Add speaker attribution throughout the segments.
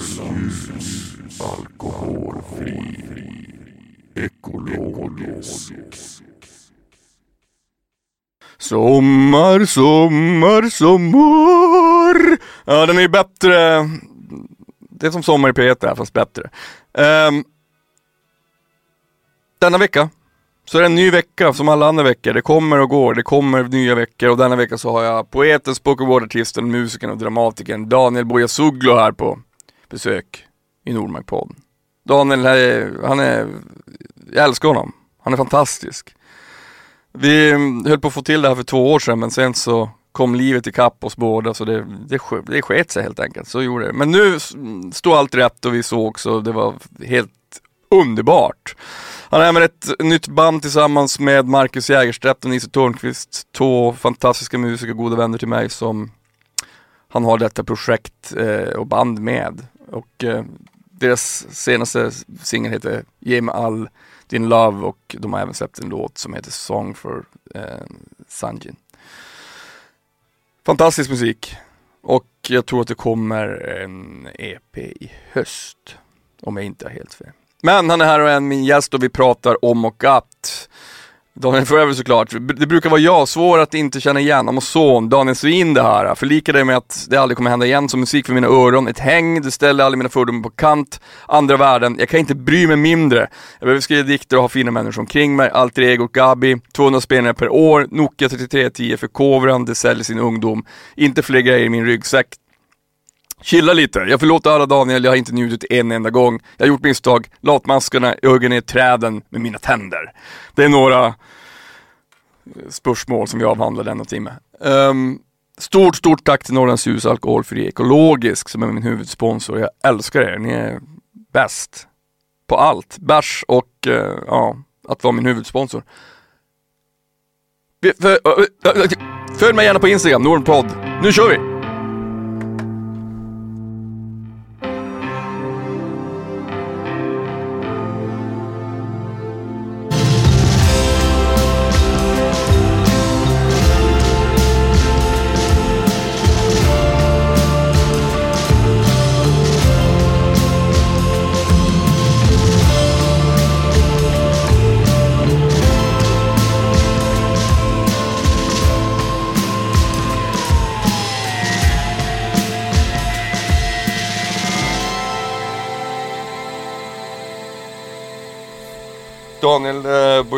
Speaker 1: Ljus, alkoholfri, ekologisk.
Speaker 2: Sommar, sommar, sommar. Ja, den är ju bättre. Det är som sommar i P1 fast bättre. Um, denna vecka så är det en ny vecka som alla andra veckor. Det kommer och går, det kommer nya veckor och denna vecka så har jag poeten, spoken word-artisten, musikern och dramatikern Daniel Bojasuglu här på besök i Nordmarkpodden. Daniel, han är, jag älskar honom. Han är fantastisk. Vi mm, höll på att få till det här för två år sedan men sen så kom livet ikapp oss båda så det, det, det sket sig helt enkelt. Så gjorde det. Men nu stod allt rätt och vi såg så det var helt underbart. Han är även med ett nytt band tillsammans med Marcus Jägerstedt och Nisse Törnqvist. Två fantastiska musiker, goda vänner till mig som han har detta projekt eh, och band med. Och eh, deras senaste singel heter Ge mig all din love och de har även släppt en låt som heter Song for eh, Sanjin. Fantastisk musik och jag tror att det kommer en EP i höst om jag inte har helt fel. Men han är här och är min gäst och vi pratar om och att Daniel Forever såklart. Det brukar vara jag, svår att inte känna igen. Amazon, Daniel Svin det här. Förlika dig med att det aldrig kommer hända igen som musik för mina öron. Ett häng, det ställer aldrig mina fördomar på kant. Andra värden, jag kan inte bry mig mindre. Jag behöver skriva dikter och ha fina människor omkring mig. Alter ego Gabi, 200 spelningar per år. Nokia 3310 för kovran, det säljer sin ungdom. Inte fler grejer i min ryggsäck. Chilla lite, jag förlåter alla Daniel, jag har inte njutit en enda gång. Jag har gjort misstag, latmaskarna, jag hugger ner träden med mina tänder. Det är några eh, spörsmål som vi avhandlar denna timme. Um, stort, stort tack till Norrlands Ljus Alkoholfri Ekologisk som är min huvudsponsor. Jag älskar er, ni är bäst på allt. Bärs och uh, ja, att vara min huvudsponsor. Följ mig gärna på Instagram, Nordpodd. Nu kör vi!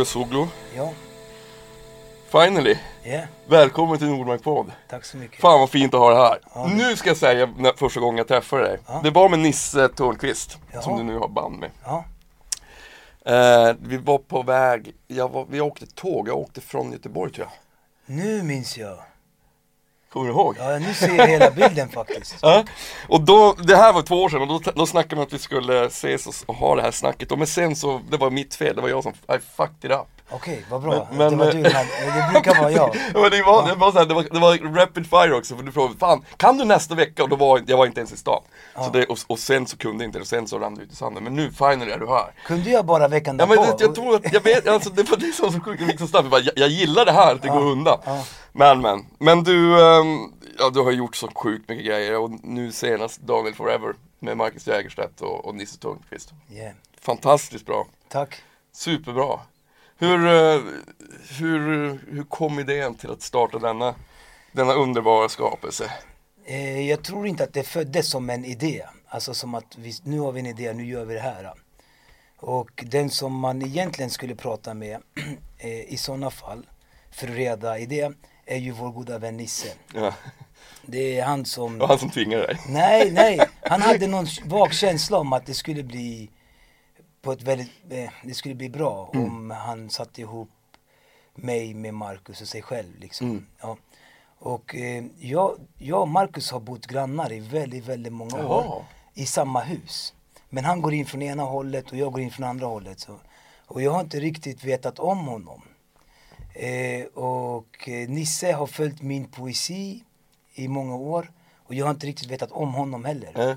Speaker 2: Bojasoglu,
Speaker 3: Ja,
Speaker 2: finally!
Speaker 3: ja,
Speaker 2: Välkommen till Nordmark podd.
Speaker 3: tack så mycket.
Speaker 2: Fan vad fint att ha dig här.
Speaker 3: Ja, det-
Speaker 2: Nu ska jag säga när, första gången jag träffade dig.
Speaker 3: Ja.
Speaker 2: Det var med Nisse Törnqvist,
Speaker 3: Jaha.
Speaker 2: som du nu har band med.
Speaker 3: Ja,
Speaker 2: Eh, vi var på väg, jag var, vi åkte tåg, jag åkte från Göteborg tror jag.
Speaker 3: nu minns jag.
Speaker 2: Kommer du ihåg?
Speaker 3: Ja, nu ser jag hela bilden faktiskt.
Speaker 2: Ja. Och då, det här var två år sedan och då, då snackade man att vi skulle ses och, och ha det här snacket. Och men sen så, det var mitt fel, det var jag som, I fucked it up.
Speaker 3: Okej, vad bra.
Speaker 2: Men-
Speaker 3: det var du, här- det brukar vara jag.
Speaker 2: Ja, men det var, det var, så här, det var, det var rapid fire också, för du frågade fan, kan du nästa vecka? Och då var jag var inte ens i stan. Så det, och, och sen så kunde jag inte, och sen så rann det ut i sanden. Men nu finally är du här.
Speaker 3: Kunde jag bara veckan
Speaker 2: Ja men
Speaker 3: därpå?
Speaker 2: det, jag tror att, jag vet, alltså det var det som så gick så snabbt, jag, bara, jag, jag gillar det här, att det går undan.
Speaker 3: ja.
Speaker 2: Men men, men du, ehm, ja du har gjort så sjukt mycket grejer och nu senast Daniel Forever med Marcus Jägerstedt och, och Nisse Törnqvist.
Speaker 3: Yeah,
Speaker 2: Fantastiskt bra,
Speaker 3: tack.
Speaker 2: superbra. Hur, eh, hur, hur kom idén till att starta denna, denna underbara skapelse?
Speaker 3: Eh, jag tror inte att det föddes som en idé. Alltså som att vi, nu har vi en idé, nu gör vi det här. Och den som man egentligen skulle prata med eh, i sådana fall för att reda idé är ju vår goda vän Nisse.
Speaker 2: Ja,
Speaker 3: Det är han som...
Speaker 2: det var han som tvingade dig.
Speaker 3: Nej, nej. Han hade någon vag känsla om att det skulle bli på ett väldigt, eh, det skulle bli bra om han satte ihop mig med Marcus och sig själv liksom. Ja. Och eh, jag, jag och Marcus har bott grannar i väldigt, väldigt många
Speaker 2: Jaha.
Speaker 3: år i samma hus. Men han går in från ena hållet och jag går in från andra hållet. Så. Och jag har inte riktigt vetat om honom. Eh, och eh, Nisse har följt min poesi i många år och jag har inte riktigt vetat om honom heller.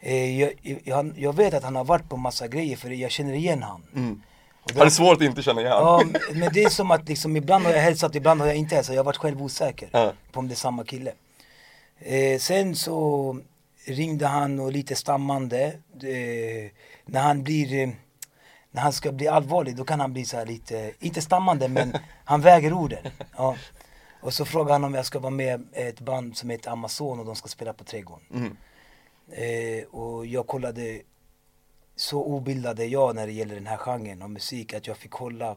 Speaker 2: Eh,
Speaker 3: jag, jag, jag vet att han har varit på massa grejer för jag känner igen han.
Speaker 2: Mm. Det svårt att inte känna igen?
Speaker 3: Ja, men det är som att liksom, ibland har jag hälsat, ibland har jag inte hälsat. Jag har varit själv osäker
Speaker 2: Ja.
Speaker 3: på om det är samma kille. Eh, sen så ringde han och lite stammande. Eh, när han blir när han ska bli allvarlig då kan han bli så här lite, inte stammande men han väger orden. Ja. Och så frågar han om jag ska vara med ett band som heter Amazon och de ska spela på Trädgården.
Speaker 2: Mm.
Speaker 3: Eh, och jag kollade, så obildad är jag när det gäller den här genren av musik att jag fick kolla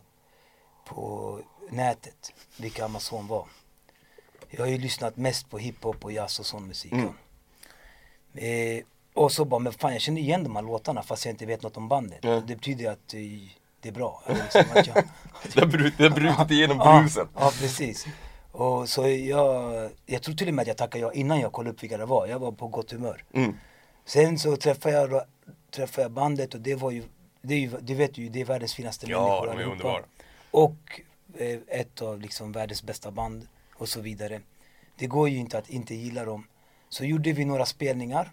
Speaker 3: på nätet vilka Amazon var. Jag har ju lyssnat mest på hiphop och jazz och sån musik.
Speaker 2: Mm.
Speaker 3: Eh, och så bara, men fan jag känner igen de här låtarna fast jag inte vet något om bandet.
Speaker 2: Ja.
Speaker 3: Det betyder att eh, det är bra. Liksom, att jag,
Speaker 2: Det har brutit, igenom
Speaker 3: ja,
Speaker 2: bruset.
Speaker 3: ja, precis. Och så jag, jag tror till och med att jag tackade ja innan jag kollade upp vilka det var. Jag var på gott humör.
Speaker 2: Mm.
Speaker 3: Sen så träffade jag, träffade jag bandet och det var ju, det, är ju, det vet ju, det är världens finaste
Speaker 2: Ja,
Speaker 3: människor
Speaker 2: de är underbara.
Speaker 3: Och eh, ett av liksom världens bästa band och så vidare. Det går ju inte att inte gilla dem. Så gjorde vi några spelningar.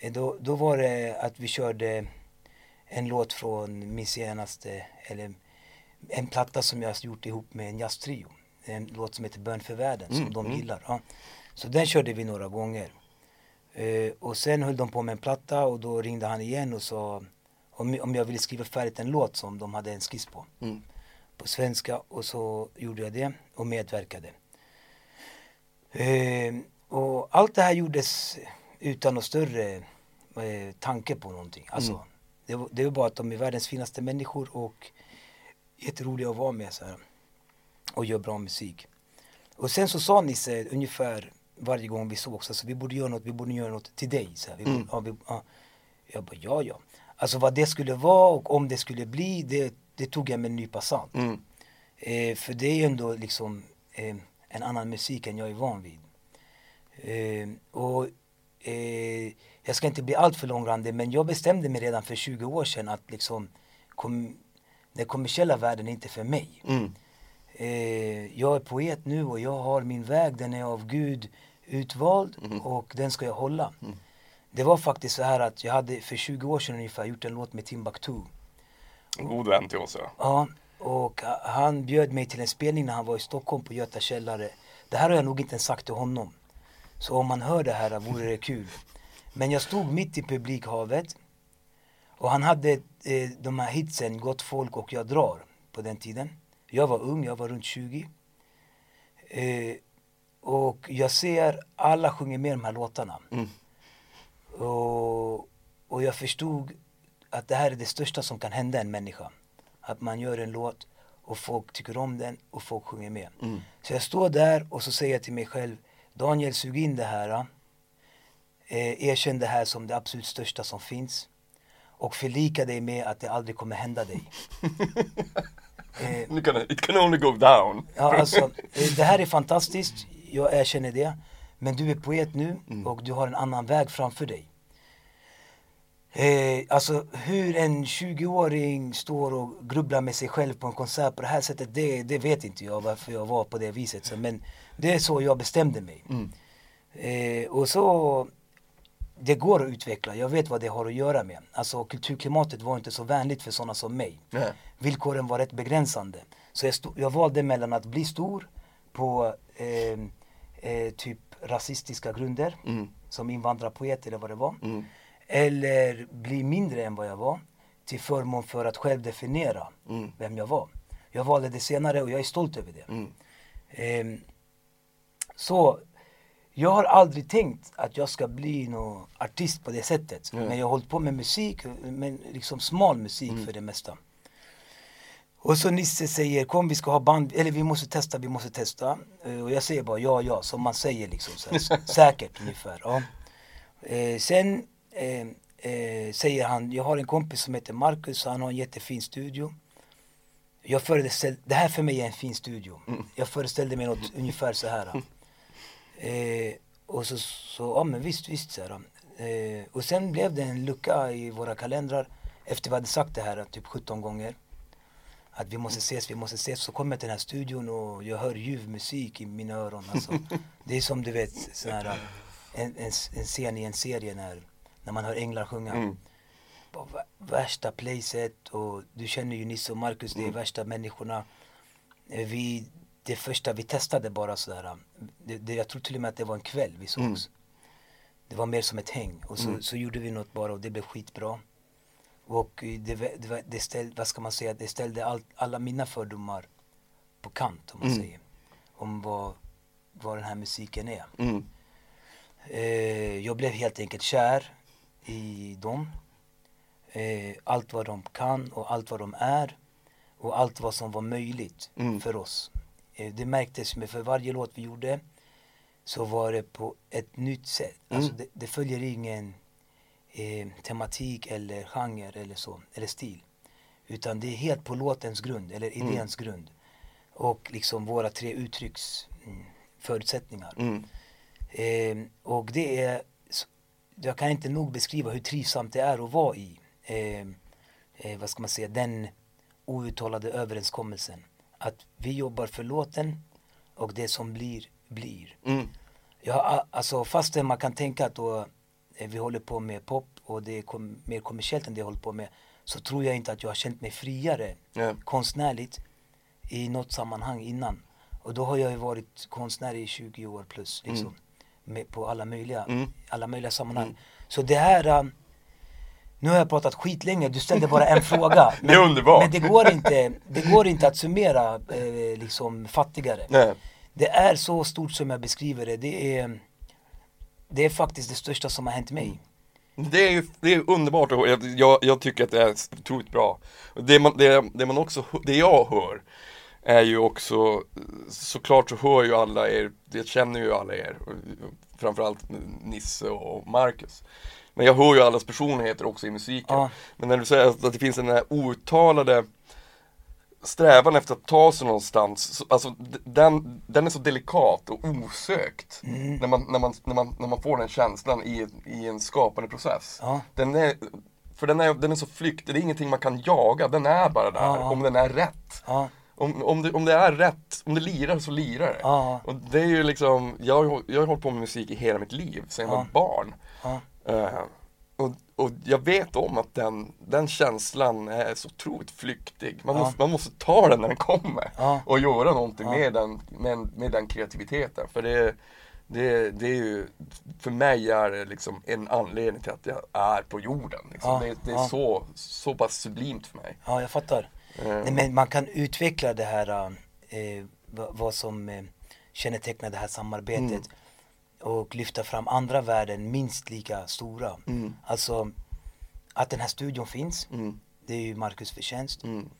Speaker 3: Eh, Då, då var det att vi körde en låt från min senaste, eller en platta som jag gjort ihop med en jazztrio. En låt som heter Bön för världen som
Speaker 2: Mm,
Speaker 3: de
Speaker 2: mm.
Speaker 3: gillar. Ja. Så den körde vi några gånger. Eh, och sen höll de på med en platta och då ringde han igen och sa om, om jag ville skriva färdigt en låt som de hade en skiss på.
Speaker 2: Mm.
Speaker 3: På svenska och så gjorde jag det och medverkade. Eh, och allt det här gjordes utan någon större eh, tanke på någonting. Alltså,
Speaker 2: Mm.
Speaker 3: det, det var bara att de är världens finaste människor och jätteroliga att vara med så här, och gör bra musik. Och sen så sa Nisse ungefär varje gång vi sågs, alltså vi borde göra något, vi borde göra något till dig. Så här. Vi borde,
Speaker 2: Mm.
Speaker 3: ja, vi, ja. Jag bara, ja ja. Alltså vad det skulle vara och om det skulle bli, det, det tog jag med en nypa salt.
Speaker 2: Mm.
Speaker 3: Eh, för det är ju ändå liksom eh, en annan musik än jag är van vid. Eh, och eh, jag ska inte bli alltför långrandig men jag bestämde mig redan för 20 år sedan att liksom kom, den kommersiella världen är inte för mig.
Speaker 2: Mm.
Speaker 3: Eh, jag är poet nu och jag har min väg, den är av Gud utvald
Speaker 2: Mm.
Speaker 3: och den ska jag hålla. Det var faktiskt så här att jag hade för 20 år sedan ungefär gjort en låt med Timbuktu.
Speaker 2: En god vän till oss ja.
Speaker 3: Ja, och ha- han bjöd mig till en spelning när han var i Stockholm på Göta källare. Det här har jag nog inte ens sagt till honom. Så om man hör det här vore det kul. Men jag stod mitt i publikhavet och han hade eh, de här hitsen Gott folk och Jag drar på den tiden. Jag var ung, jag var runt 20. Eh, och jag ser alla sjunger med de här låtarna.
Speaker 2: Mm.
Speaker 3: Och, och jag förstod att det här är det största som kan hända en människa. Att man gör en låt och folk tycker om den och folk sjunger med.
Speaker 2: Mm.
Speaker 3: Så jag står där och så säger jag till mig själv, Daniel sug in det här. Eh, erkänn det här som det absolut största som finns. Och förlika dig med att det aldrig kommer hända dig. Eh,
Speaker 2: It can only go down.
Speaker 3: Ja, alltså, eh, det här är fantastiskt, jag erkänner det. Men du är poet nu och du har en annan väg framför dig. Eh, alltså hur en 20-åring står och grubblar med sig själv på en konsert på det här sättet, det, det vet inte jag varför jag var på det viset. Så, men det är så jag bestämde mig.
Speaker 2: Mm.
Speaker 3: Eh, och så, det går att utveckla, jag vet vad det har att göra med. Alltså kulturklimatet var inte så vänligt för sådana som mig.
Speaker 2: Nej.
Speaker 3: Villkoren var rätt begränsande. Så jag, stod, jag valde mellan att bli stor på eh, eh, typ rasistiska grunder,
Speaker 2: Mm.
Speaker 3: som invandrarpoet eller vad det var.
Speaker 2: Mm.
Speaker 3: Eller bli mindre än vad jag var till förmån för att själv definiera
Speaker 2: Mm.
Speaker 3: vem jag var. Jag valde det senare och jag är stolt över det.
Speaker 2: Mm.
Speaker 3: Ehm, så jag har aldrig tänkt att jag ska bli någon artist på det sättet.
Speaker 2: Nej.
Speaker 3: Men jag har hållit på med musik, men liksom smal musik
Speaker 2: Mm.
Speaker 3: för det mesta. Och så Nisse säger kom vi ska ha band, eller vi måste testa, vi måste testa. Eh, Och jag säger bara ja, ja, som man säger liksom. Så här, säkert ungefär. Ja. Eh, sen eh, eh, säger han, jag har en kompis som heter Marcus, han har en jättefin studio. Jag föreställde, det här för mig är en fin studio. Jag föreställde mig något ungefär så här. Eh, och så, så, ja men visst, visst så här. Eh, och sen blev det en lucka i våra kalendrar efter vi hade sagt det här typ 17 gånger. Att vi måste ses, vi måste ses. Så kommer jag till den här studion och jag hör ljuv musik i mina öron. Alltså, det är som du vet, sån här, en, en, en scen i en serie när, när man hör änglar sjunga.
Speaker 2: Mm.
Speaker 3: Värsta placet och du känner ju Nisse och Marcus, det är värsta människorna. Eh, Vi, det första vi testade bara sådär, det, det, jag tror till och med att det var en kväll vi sågs. det var mer som ett häng. Och så,
Speaker 2: Mm.
Speaker 3: så gjorde vi något bara och det blev skitbra. Och eh, det, det, det ställde, vad ska man säga, det ställde all, alla mina fördomar på kant om man
Speaker 2: Mm.
Speaker 3: säger. Om vad, vad den här musiken är.
Speaker 2: Mm.
Speaker 3: Eh, jag blev helt enkelt kär i dem. Eh, allt vad de kan och allt vad de är. Och allt vad som var möjligt
Speaker 2: Mm.
Speaker 3: för oss. Eh, det märktes med för varje låt vi gjorde så var det på ett nytt sätt. Alltså
Speaker 2: Mm.
Speaker 3: det, det följer ingen eh, tematik eller genre eller så, eller stil. Utan det är helt på låtens grund, eller
Speaker 2: Mm.
Speaker 3: idéns grund. Och liksom våra tre uttrycks mm.
Speaker 2: Mm.
Speaker 3: Eh, och det är, jag kan inte nog beskriva hur trivsamt det är att vara i, eh, eh, vad ska man säga, den outtalade överenskommelsen. Att vi jobbar för låten och det som blir, blir.
Speaker 2: Mm.
Speaker 3: Ja, alltså fastän man kan tänka att då, eh, vi håller på med pop och det är kom, mer kommersiellt än det jag håller på med så tror jag inte att jag har känt mig friare
Speaker 2: Ja.
Speaker 3: konstnärligt i något sammanhang innan. Och då har jag ju varit konstnär i 20 år plus liksom. Med, på alla möjliga,
Speaker 2: Mm.
Speaker 3: alla möjliga sammanhang.
Speaker 2: Mm.
Speaker 3: Så det här, um, nu har jag pratat skitlänge, du ställde bara en fråga.
Speaker 2: Det är underbart.
Speaker 3: Men det går inte, det går inte att summera eh, liksom fattigare.
Speaker 2: Nej.
Speaker 3: Det är så stort som jag beskriver det. Det är, det är faktiskt det största som har hänt mig.
Speaker 2: Det är ju det är underbart jag, jag, jag tycker att det är otroligt bra. Det man, det, det man också, det jag hör är ju också, såklart så hör ju alla er, det känner ju alla er, framförallt Nisse och Marcus. Men jag hör ju allas personligheter också i musiken.
Speaker 3: Ja.
Speaker 2: Men när du säger att det finns den här outtalade strävan efter att ta sig någonstans, så, alltså den, den är så delikat och osökt
Speaker 3: Mm.
Speaker 2: när, man, när, man, när, man, när man får den känslan i, i en skapande process.
Speaker 3: Ja.
Speaker 2: Den är, för den är, den är så flyktig, det är ingenting man kan jaga, den är bara där,
Speaker 3: ja.
Speaker 2: om den är rätt. Om, om, det, om det är rätt, om det lirar så lirar det.
Speaker 3: Ja.
Speaker 2: Och det är ju liksom, jag, har jag har hållit på med musik i hela mitt liv, sedan jag
Speaker 3: Ja.
Speaker 2: var barn.
Speaker 3: ja,
Speaker 2: Eh, och, och jag vet om att den, den känslan är så otroligt flyktig. Man, måste, man måste ta den när den kommer och göra någonting med, den, med, med den kreativiteten. För det, det, det är ju, för mig är det liksom en anledning till att jag är på jorden. Liksom. Det, det är så, så pass sublimt för mig.
Speaker 3: ja, jag fattar.
Speaker 2: Eh,
Speaker 3: Nej, men man kan utveckla det här, eh, vad, som eh, kännetecknar det här samarbetet
Speaker 2: Mm.
Speaker 3: och lyfta fram andra värden minst lika stora.
Speaker 2: Mm.
Speaker 3: Alltså att den här studion finns,
Speaker 2: Mm,
Speaker 3: det är ju Marcus förtjänst.
Speaker 2: mm,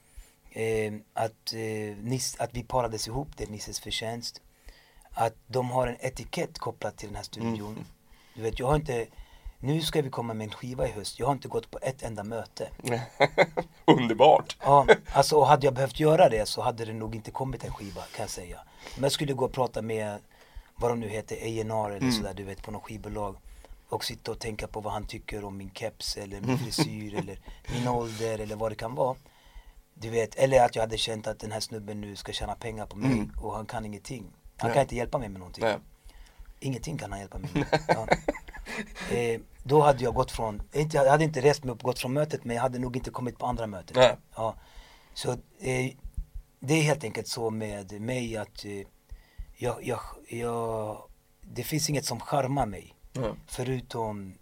Speaker 3: Eh, att, eh, Nis, att vi parades ihop, det är Nisses förtjänst. Att de har en etikett kopplad till den här studion.
Speaker 2: Mm.
Speaker 3: Du vet, jag har inte, nu ska vi komma med en skiva i höst, jag har inte gått på ett enda möte.
Speaker 2: Underbart!
Speaker 3: Ja, alltså och hade jag behövt göra det så hade det nog inte kommit en skiva kan jag säga. Men jag skulle gå och prata med, vad de nu heter, A&R eller
Speaker 2: Mm.
Speaker 3: sådär du vet på något skivbolag. Och sitta och tänka på vad han tycker om min keps eller min frisyr eller min ålder eller vad det kan vara. Du vet, eller att jag hade känt att den här snubben nu ska tjäna pengar på mig
Speaker 2: Mm.
Speaker 3: och han kan ingenting. Han
Speaker 2: Nej.
Speaker 3: kan inte hjälpa mig med någonting.
Speaker 2: Nej.
Speaker 3: Ingenting kan han hjälpa mig med. Ja. Eh, då hade jag gått från, inte, jag hade inte rest mig upp och gått från mötet men jag hade nog inte kommit på andra mötet.
Speaker 2: Nej.
Speaker 3: Ja. Så eh, det är helt enkelt så med mig att eh, jag, jag, jag, det finns inget som charmar mig
Speaker 2: Ja.
Speaker 3: förutom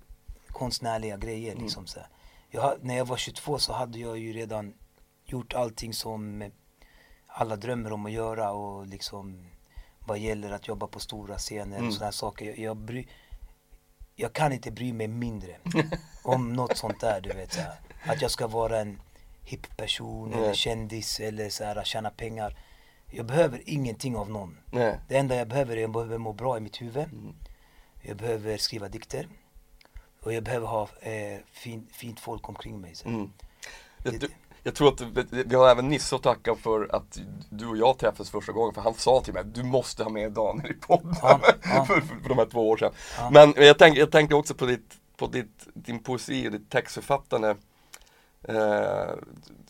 Speaker 3: konstnärliga grejer.
Speaker 2: Mm.
Speaker 3: Liksom, så här. jag, när jag var 22 så hade jag ju redan gjort allting som alla drömmer om att göra och liksom vad gäller att jobba på stora scener
Speaker 2: Mm.
Speaker 3: och sådana saker. Jag, jag, bry, jag kan inte bry mig mindre om något sånt där du vet. Så här. Att jag ska vara en hipp person eller
Speaker 2: Nej.
Speaker 3: kändis eller så här, tjäna pengar. Jag behöver ingenting av någon.
Speaker 2: Nej.
Speaker 3: Det enda jag behöver är jag behöver må bra i mitt huvud.
Speaker 2: Mm.
Speaker 3: Jag behöver skriva dikter. Och jag behöver ha eh, fin, fint folk omkring mig. Så.
Speaker 2: Mm.
Speaker 3: Det-
Speaker 2: du- jag tror att vi- har även Nisse att tacka för att du och jag träffades första gången för han sa till mig du måste ha med Daniel i podden
Speaker 3: Ja, ja.
Speaker 2: för, för, de här två år sedan.
Speaker 3: Ja.
Speaker 2: Men jag, tänk, jag tänkte också på, ditt, på ditt, din poesi och ditt textförfattande. Eh,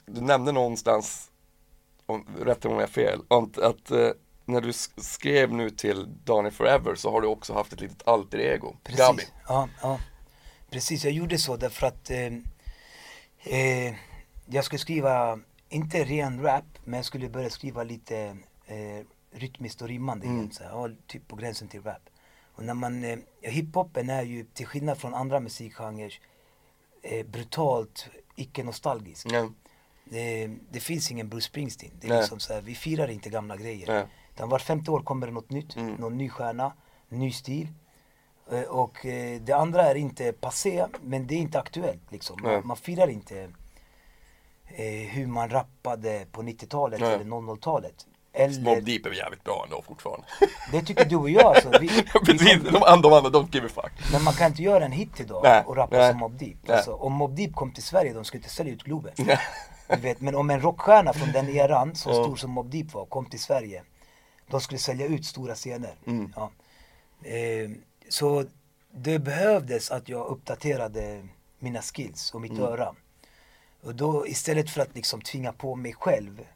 Speaker 2: du nämnde någonstans, om, rätta mig om jag har fel, att, att eh, när du sk- skrev nu till Daniel Forever så har du också haft ett litet alter ego, Gabi.
Speaker 3: Precis. Ja, ja. Precis, jag gjorde så därför att eh, eh, jag skulle skriva, inte ren rap, men jag skulle börja skriva lite eh, rytmiskt och rimmande
Speaker 2: Mm.
Speaker 3: igen. Så här, typ på gränsen till rap. Och när man, eh, hiphopen är ju till skillnad från andra musikgenrer eh, brutalt icke-nostalgisk.
Speaker 2: Ja.
Speaker 3: Det, det finns ingen Bruce Springsteen. Det är
Speaker 2: Nej.
Speaker 3: liksom så här, vi firar inte gamla grejer.
Speaker 2: Nej.
Speaker 3: Utan vart femte år kommer det något nytt,
Speaker 2: Mm.
Speaker 3: någon ny stjärna, ny stil. Eh, Och eh, det andra är inte passé, men det är inte aktuellt liksom. Man, man firar inte eh, hur man rappade på 90-talet
Speaker 2: Nej.
Speaker 3: eller 00-talet.
Speaker 2: Mob Deep är jävligt bra ändå fortfarande.
Speaker 3: det tycker du och jag alltså. Vi,
Speaker 2: Precis, de andra, de andra, don't give a fuck.
Speaker 3: men man kan inte göra en hit idag
Speaker 2: Nej,
Speaker 3: och rappa
Speaker 2: nej,
Speaker 3: som Mobb Deep. Alltså, om Mobb Deep kom till Sverige, de skulle inte sälja ut Globen. Du vet, men om en rockstjärna från den eran, så stor som Mobb Deep var, kom till Sverige. De skulle sälja ut stora scener.
Speaker 2: Mm.
Speaker 3: Ja. Eh, så det behövdes att jag uppdaterade mina skills och mitt
Speaker 2: Mm.
Speaker 3: öra. Och då istället för att liksom tvinga på mig själv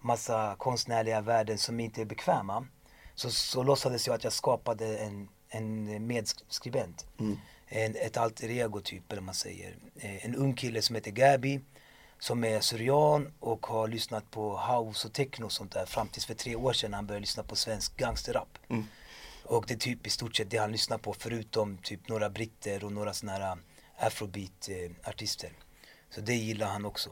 Speaker 3: massa konstnärliga värden som inte är bekväma. Så, så låtsades jag att jag skapade en, en medskribent.
Speaker 2: Mm.
Speaker 3: En, ett alter ego typ, eller man säger. Eh, En ung kille som heter Gabi. Som är syrian och har lyssnat på house och techno och sånt där fram tills för tre år sedan han började lyssna på svensk gangsterrap.
Speaker 2: Mm.
Speaker 3: Och det är typ i stort sett det han lyssnar på förutom typ några britter och några såna här afrobeat eh, artister. Så det gillar han också.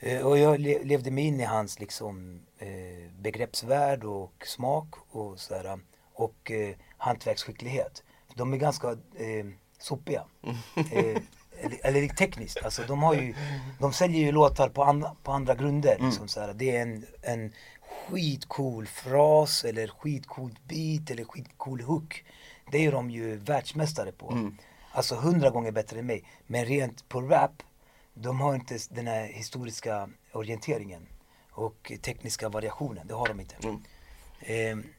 Speaker 3: Eh, och jag le- levde mig in i hans liksom eh, begreppsvärld och smak och sådär. Och eh, hantverksskicklighet. De är ganska eh, sopiga. Eh, eller, eller tekniskt, alltså de har ju, de säljer ju låtar på, andra på andra grunder. Liksom, såhär. Det är en, en skitcool fras eller skitcool beat eller skitcool hook. Det är de ju världsmästare på. Alltså hundra gånger bättre än mig. Men rent på rap, de har inte den här historiska orienteringen och tekniska variationen. Det har de inte.
Speaker 2: Mm.
Speaker 3: Eh,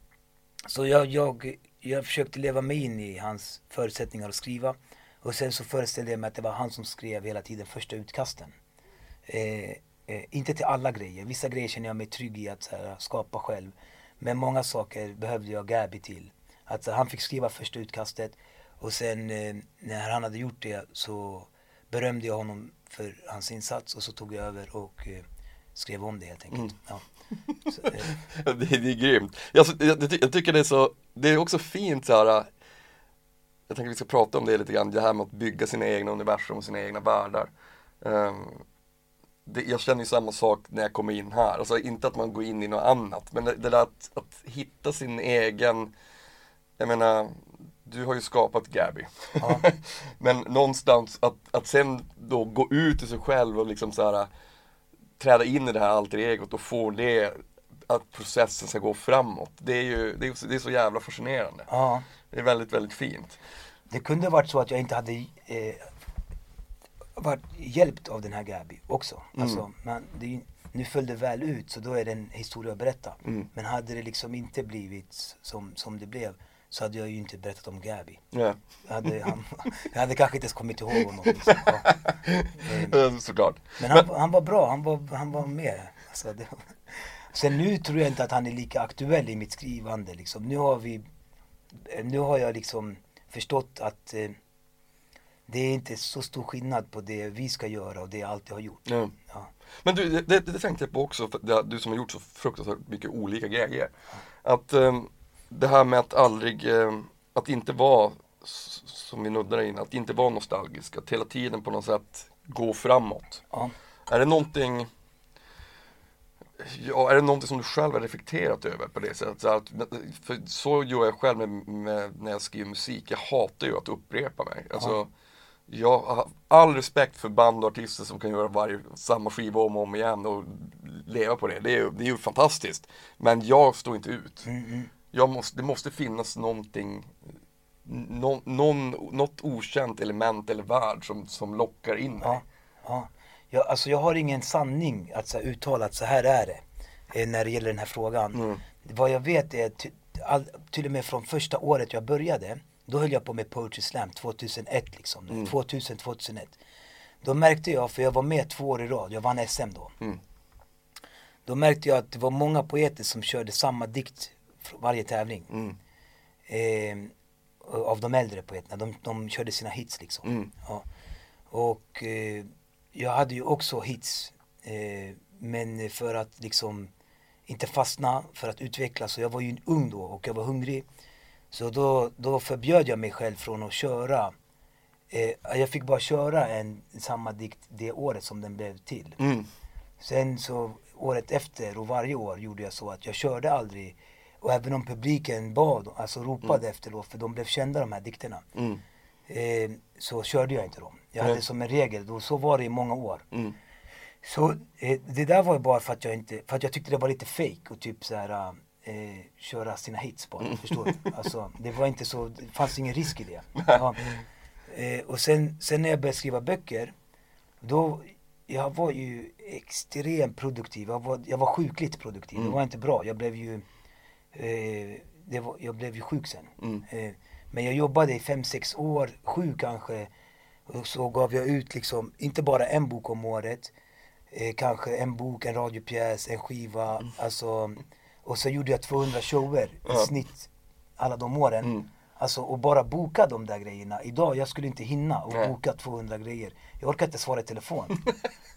Speaker 3: så jag, jag, jag försökte leva mig in i hans förutsättningar att skriva. Och sen så föreställde jag mig att det var han som skrev hela tiden första utkasten. Eh, eh, inte till alla grejer. Vissa grejer känner jag mig trygg i att här, skapa själv. Men många saker behövde jag Gabi till. Att så, han fick skriva första utkastet och sen eh, när han hade gjort det så berömde jag honom för hans insats och så tog jag över och eh, skrev om det helt enkelt. Ja. Så, eh,
Speaker 2: det, det är grymt. Jag, jag, jag, ty- jag tycker det är så, det är också fint så här. Jag tänker vi ska prata om det lite grann, det här med att bygga sina egna universum och sina egna världar. Ehm, det, jag känner ju samma sak när jag kommer in här, alltså inte att man går in i något annat, men det, det där att, att hitta sin egen, jag menar, du har ju skapat Gabby.
Speaker 3: Ja.
Speaker 2: men någonstans att, att sen då gå ut i sig själv och liksom så här träda in i det här alter egot och få det att processen ska gå framåt. Det är ju det är, så- det är så jävla fascinerande.
Speaker 3: ja.
Speaker 2: Det är väldigt, väldigt fint.
Speaker 3: Det kunde varit så att jag inte hade eh, varit hjälpt av den här Gabi också. Alltså, men det, nu föll det väl ut så då är det en historia att berätta. Men hade det liksom inte blivit som, som det blev så hade jag ju inte berättat om Gabi.
Speaker 2: Ja.
Speaker 3: Jag hade, han, jag hade kanske inte ens kommit ihåg honom. Liksom. Ja.
Speaker 2: Såklart.
Speaker 3: Men han, han var bra, han var, han var med. Alltså, det, sen nu tror jag inte att han är lika aktuell i mitt skrivande. Liksom. Nu, har vi, nu har jag liksom förstått att eh, det är inte så stor skillnad på det vi ska göra och det jag alltid har gjort.
Speaker 2: Ja.
Speaker 3: Ja.
Speaker 2: Men du, det, det, tänkte jag på också, för det, du som har gjort så fruktansvärt mycket olika grejer. Att ehm, det här med att aldrig, ehm, att inte vara, som vi nuddade in, att inte vara nostalgisk, att hela tiden på något sätt gå framåt.
Speaker 3: Ja.
Speaker 2: Är det någonting Ja, är det någonting som du själv har reflekterat över på det sättet? Så, att, för så gör jag själv med, med, när jag skriver musik. Jag hatar ju att upprepa mig. Alltså, Jag har all respekt för band och artister som kan göra varje, samma skiva om och om igen och leva på det. Det är, det är ju fantastiskt. Men jag står inte ut.
Speaker 3: Mm, mm.
Speaker 2: Jag måste, det måste finnas någonting någon, någon, något okänt element eller värld som, som lockar in mig.
Speaker 3: Ja, ja. Jag, alltså jag har ingen sanning att så uttala att så här är det eh, när det gäller den här frågan.
Speaker 2: Mm.
Speaker 3: Vad jag vet är ty, all, till och med från första året jag började, då höll jag på med Poetry Slam 2001 liksom.
Speaker 2: Mm.
Speaker 3: 2000, 2001. Då märkte jag, för jag var med två år i rad, jag vann SM då.
Speaker 2: Mm.
Speaker 3: Då märkte jag att det var många poeter som körde samma dikt varje tävling.
Speaker 2: Mm.
Speaker 3: Eh, av de äldre poeterna, de, de körde sina hits liksom.
Speaker 2: Mm.
Speaker 3: Ja. Och eh, jag hade ju också hits. Eh, men för att liksom inte fastna, för att utvecklas. Och jag var ju ung då och jag var hungrig. Så då, då förbjöd jag mig själv från att köra. Eh, jag fick bara köra en, samma dikt det året som den blev till.
Speaker 2: Mm.
Speaker 3: Sen så året efter och varje år gjorde jag så att jag körde aldrig och även om publiken bad, alltså ropade efteråt för de blev kända de här dikterna.
Speaker 2: Mm.
Speaker 3: Eh, så körde jag inte dem. Jag hade som en regel, och så var det i många år.
Speaker 2: Mm.
Speaker 3: Så eh, det där var ju bara för att jag inte, för att jag tyckte det var lite fake och typ så här eh, köra sina hits bara, förstår du? Alltså det var inte så, det fanns ingen risk i det. Ja. Eh, och sen, sen när jag började skriva böcker, då, jag var ju extremt produktiv, jag var, jag var sjukligt produktiv, det var inte bra. Jag blev ju, eh, det var, jag blev ju sjuk sen.
Speaker 2: Mm.
Speaker 3: Eh, men jag jobbade i fem sex år, sju kanske. Och så gav jag ut liksom, inte bara en bok om året. Eh, kanske en bok, en radiopjäs, en skiva.
Speaker 2: Mm.
Speaker 3: Alltså, och så gjorde jag 200 shower i
Speaker 2: Ja.
Speaker 3: snitt alla de åren.
Speaker 2: Mm.
Speaker 3: Alltså och bara boka de där grejerna. Idag, jag skulle inte hinna och
Speaker 2: Nej.
Speaker 3: boka 200 grejer. Jag orkar inte svara i telefon.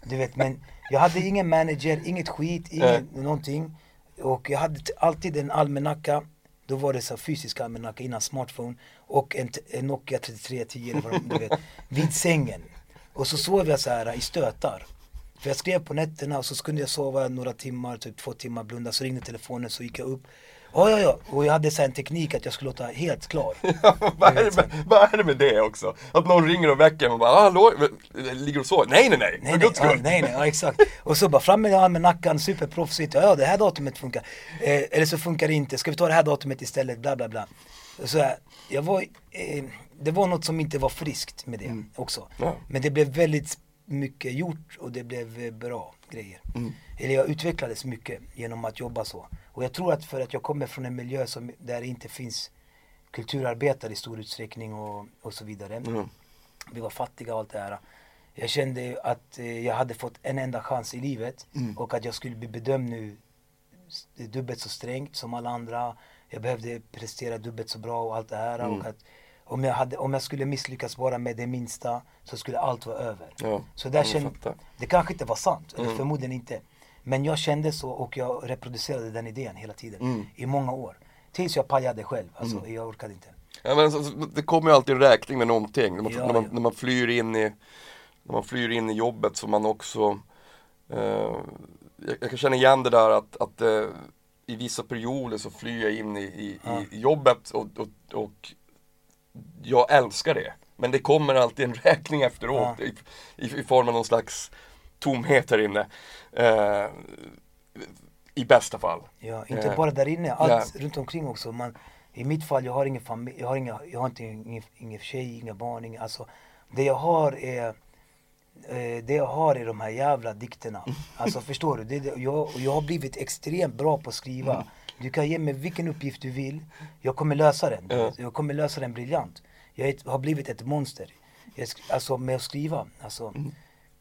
Speaker 3: Du vet, men jag hade ingen manager, inget skit, inget någonting. Och jag hade alltid en almanacka. Då var det så fysisk almanacka innan smartphone. Och en, en Nokia 3310 eller vad de- vet, vid sängen. Och så sov jag så här i stötar. För jag skrev på nätterna och så kunde jag sova några timmar, typ två timmar, blunda, så ringde telefonen så gick jag upp. Ja, ja, ja. Och jag hade så en teknik att jag skulle låta helt klar.
Speaker 2: vad, är med, vad är det med det också? Att någon ringer och väcker och bara hallå, ligger du sover? Nej nej nej,
Speaker 3: Nej nej, ja, nej, nej, ja, exakt. Och så bara fram med almanackan, superproffsigt. Ja, det här datumet funkar. Eh, eller så funkar det inte. Ska vi ta det här datumet istället? Bla, bla, bla. Så här, jag var, eh, det var något som inte var friskt med det också.
Speaker 2: Mm. Ja.
Speaker 3: Men det blev väldigt mycket gjort och det blev eh, bra grejer.
Speaker 2: Mm.
Speaker 3: Eller jag utvecklades mycket genom att jobba så. Och jag tror att för att jag kommer från en miljö som, där det inte finns kulturarbetare i stor utsträckning och, och så vidare
Speaker 2: Mm.
Speaker 3: vi var fattiga och allt det här. Jag kände att eh, jag hade fått en enda chans i livet
Speaker 2: Mm.
Speaker 3: och att jag skulle bli bedömd nu dubbelt så strängt som alla andra. Jag behövde prestera dubbelt så bra och allt det här.
Speaker 2: Mm.
Speaker 3: Och att om, jag hade, om jag skulle misslyckas bara med det minsta så skulle allt vara över.
Speaker 2: Ja,
Speaker 3: Så där kände, det kanske inte var sant, eller
Speaker 2: Mm.
Speaker 3: förmodligen inte. Men jag kände så och jag reproducerade den idén hela tiden.
Speaker 2: Mm.
Speaker 3: I många år. Tills jag pajade själv, alltså jag orkade inte.
Speaker 2: Ja, men så, så, det kommer ju alltid en räkning med någonting. När man,
Speaker 3: Ja,
Speaker 2: när man, när man flyr in i när man flyr in i jobbet så man också eh, jag, jag kan känna igen det där att, att eh, i vissa perioder så flyr jag in i, i, i jobbet och, och, och jag älskar det. Men det kommer alltid en räkning efteråt
Speaker 3: Ja.
Speaker 2: i, i, i form av någon slags tomhet här inne. Eh, I bästa fall.
Speaker 3: Ja, inte
Speaker 2: Eh,
Speaker 3: bara där inne, allt
Speaker 2: ja.
Speaker 3: runt omkring också. Man, I mitt fall, jag har ingen familj, jag har, inga, jag har inte ingen, ingen tjej, inga barn, inga, alltså Det jag har är eh, det jag har är de här jävla dikterna. Alltså förstår du? Det, det, jag, jag har blivit extremt bra på att skriva. Du kan ge mig vilken uppgift du vill, jag kommer lösa den.
Speaker 2: Ja.
Speaker 3: Jag kommer lösa den briljant. Jag är har blivit ett monster. Jag, alltså med att skriva. Alltså,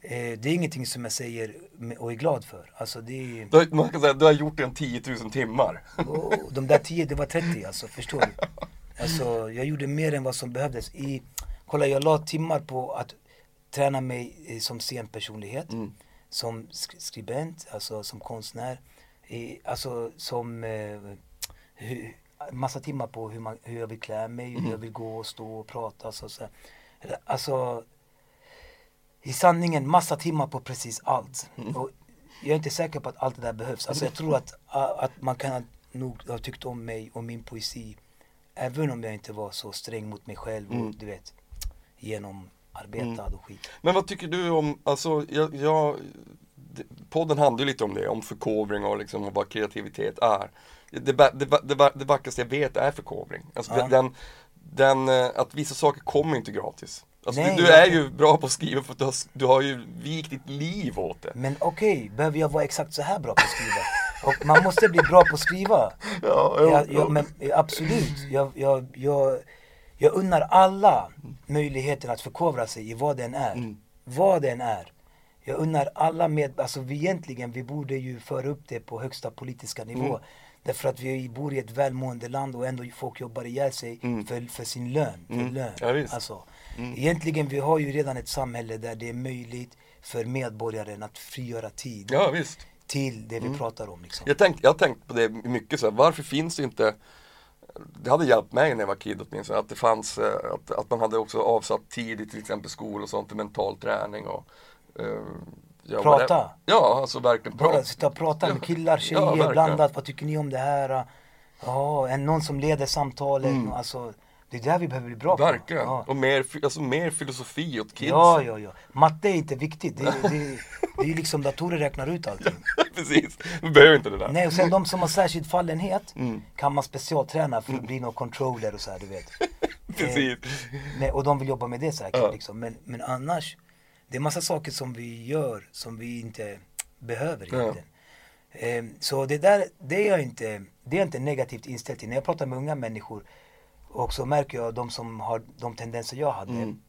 Speaker 3: eh, det är ingenting som jag säger och är glad för. Alltså det är...
Speaker 2: Du, har- man kan säga, du har gjort det en 10 000 timmar.
Speaker 3: Och de där 10, det var 30 alltså, förstår du? Alltså jag gjorde mer än vad som behövdes. I, kolla jag la timmar på att träna mig eh, som scenpersonlighet,
Speaker 2: Mm.
Speaker 3: som sk- skribent, alltså som konstnär, i, alltså som eh, hu, massa timmar på hur, man, hur jag vill klä mig, hur jag vill gå och stå och prata. Alltså, så, alltså i sanningen massa timmar på precis allt. Och jag är inte säker på att allt det där behövs. Alltså jag tror att, att man kan nog ha tyckt om mig och min poesi även om jag inte var så sträng mot mig själv och
Speaker 2: Mm.
Speaker 3: du vet genomarbetad och skit.
Speaker 2: Men vad tycker du om, alltså jag, jag podden handlar ju lite om det, om förkovring och liksom vad kreativitet är. Det, det, det, det vackraste jag vet är förkovring. Alltså
Speaker 3: Ja.
Speaker 2: den, den, eh, att vissa saker kommer inte gratis. Alltså
Speaker 3: Nej,
Speaker 2: du, du
Speaker 3: jag-
Speaker 2: är ju bra på att skriva för att du har, du har ju vikt ditt liv åt det.
Speaker 3: Men okej, behöver jag vara exakt så här bra på att skriva? Och man måste bli bra på att skriva.
Speaker 2: Ja,
Speaker 3: Ja, ja, men absolut. Jag, jag, jag, jag unnar alla möjligheten att förkovra sig i vad den är.
Speaker 2: Mm.
Speaker 3: Vad den är. Jag unnar alla med, alltså vi egentligen, vi borde ju föra upp det på högsta politiska nivå.
Speaker 2: Mm.
Speaker 3: Därför att vi bor i ett välmående land och ändå folk jobbar ihjäl sig
Speaker 2: Mm.
Speaker 3: för, för sin lön. För
Speaker 2: Mm.
Speaker 3: lön.
Speaker 2: Ja, visst.
Speaker 3: Alltså,
Speaker 2: Mm.
Speaker 3: Egentligen, vi har ju redan ett samhälle där det är möjligt för medborgaren att frigöra tid
Speaker 2: Ja visst.
Speaker 3: till det vi
Speaker 2: Mm.
Speaker 3: pratar om. Liksom.
Speaker 2: Jag, tänkt, jag har tänkt på det mycket så här, varför finns det inte det hade hjälpt mig när jag var kid åtminstone, att det fanns, eh, att, att man hade också avsatt tid i till exempel skola och sånt för mental träning och ja, vad det-
Speaker 3: Prata.
Speaker 2: Ja, alltså verkligen
Speaker 3: Bara
Speaker 2: prata.
Speaker 3: sitta och prata med
Speaker 2: Ja.
Speaker 3: killar,
Speaker 2: Ja,
Speaker 3: tjejer,
Speaker 2: verkligen.
Speaker 3: blandat. Vad tycker ni om det här? Ja, en, någon som leder samtalet.
Speaker 2: Mm.
Speaker 3: Alltså, det är där vi behöver bli bra på.
Speaker 2: Verkligen.
Speaker 3: Ja.
Speaker 2: Och mer, alltså, mer filosofi åt kids.
Speaker 3: Ja, ja, ja. Matte är inte viktigt. Det, det, det är liksom datorer räknar ut allting.
Speaker 2: Precis, vi behöver inte det där.
Speaker 3: Nej, och sen de som har särskild fallenhet
Speaker 2: Mm.
Speaker 3: kan man specialträna för att bli någon controller och så här, du vet.
Speaker 2: Precis.
Speaker 3: Nej, och de vill jobba med det säkert
Speaker 2: Ja.
Speaker 3: liksom. Men, men annars, det är massa saker som vi gör som vi inte behöver
Speaker 2: Ja.
Speaker 3: egentligen. Ehm, så det där, det är jag inte, det är jag inte negativt inställd till. När jag pratar med unga människor och så märker jag de som har de tendenser jag hade.
Speaker 2: Mm.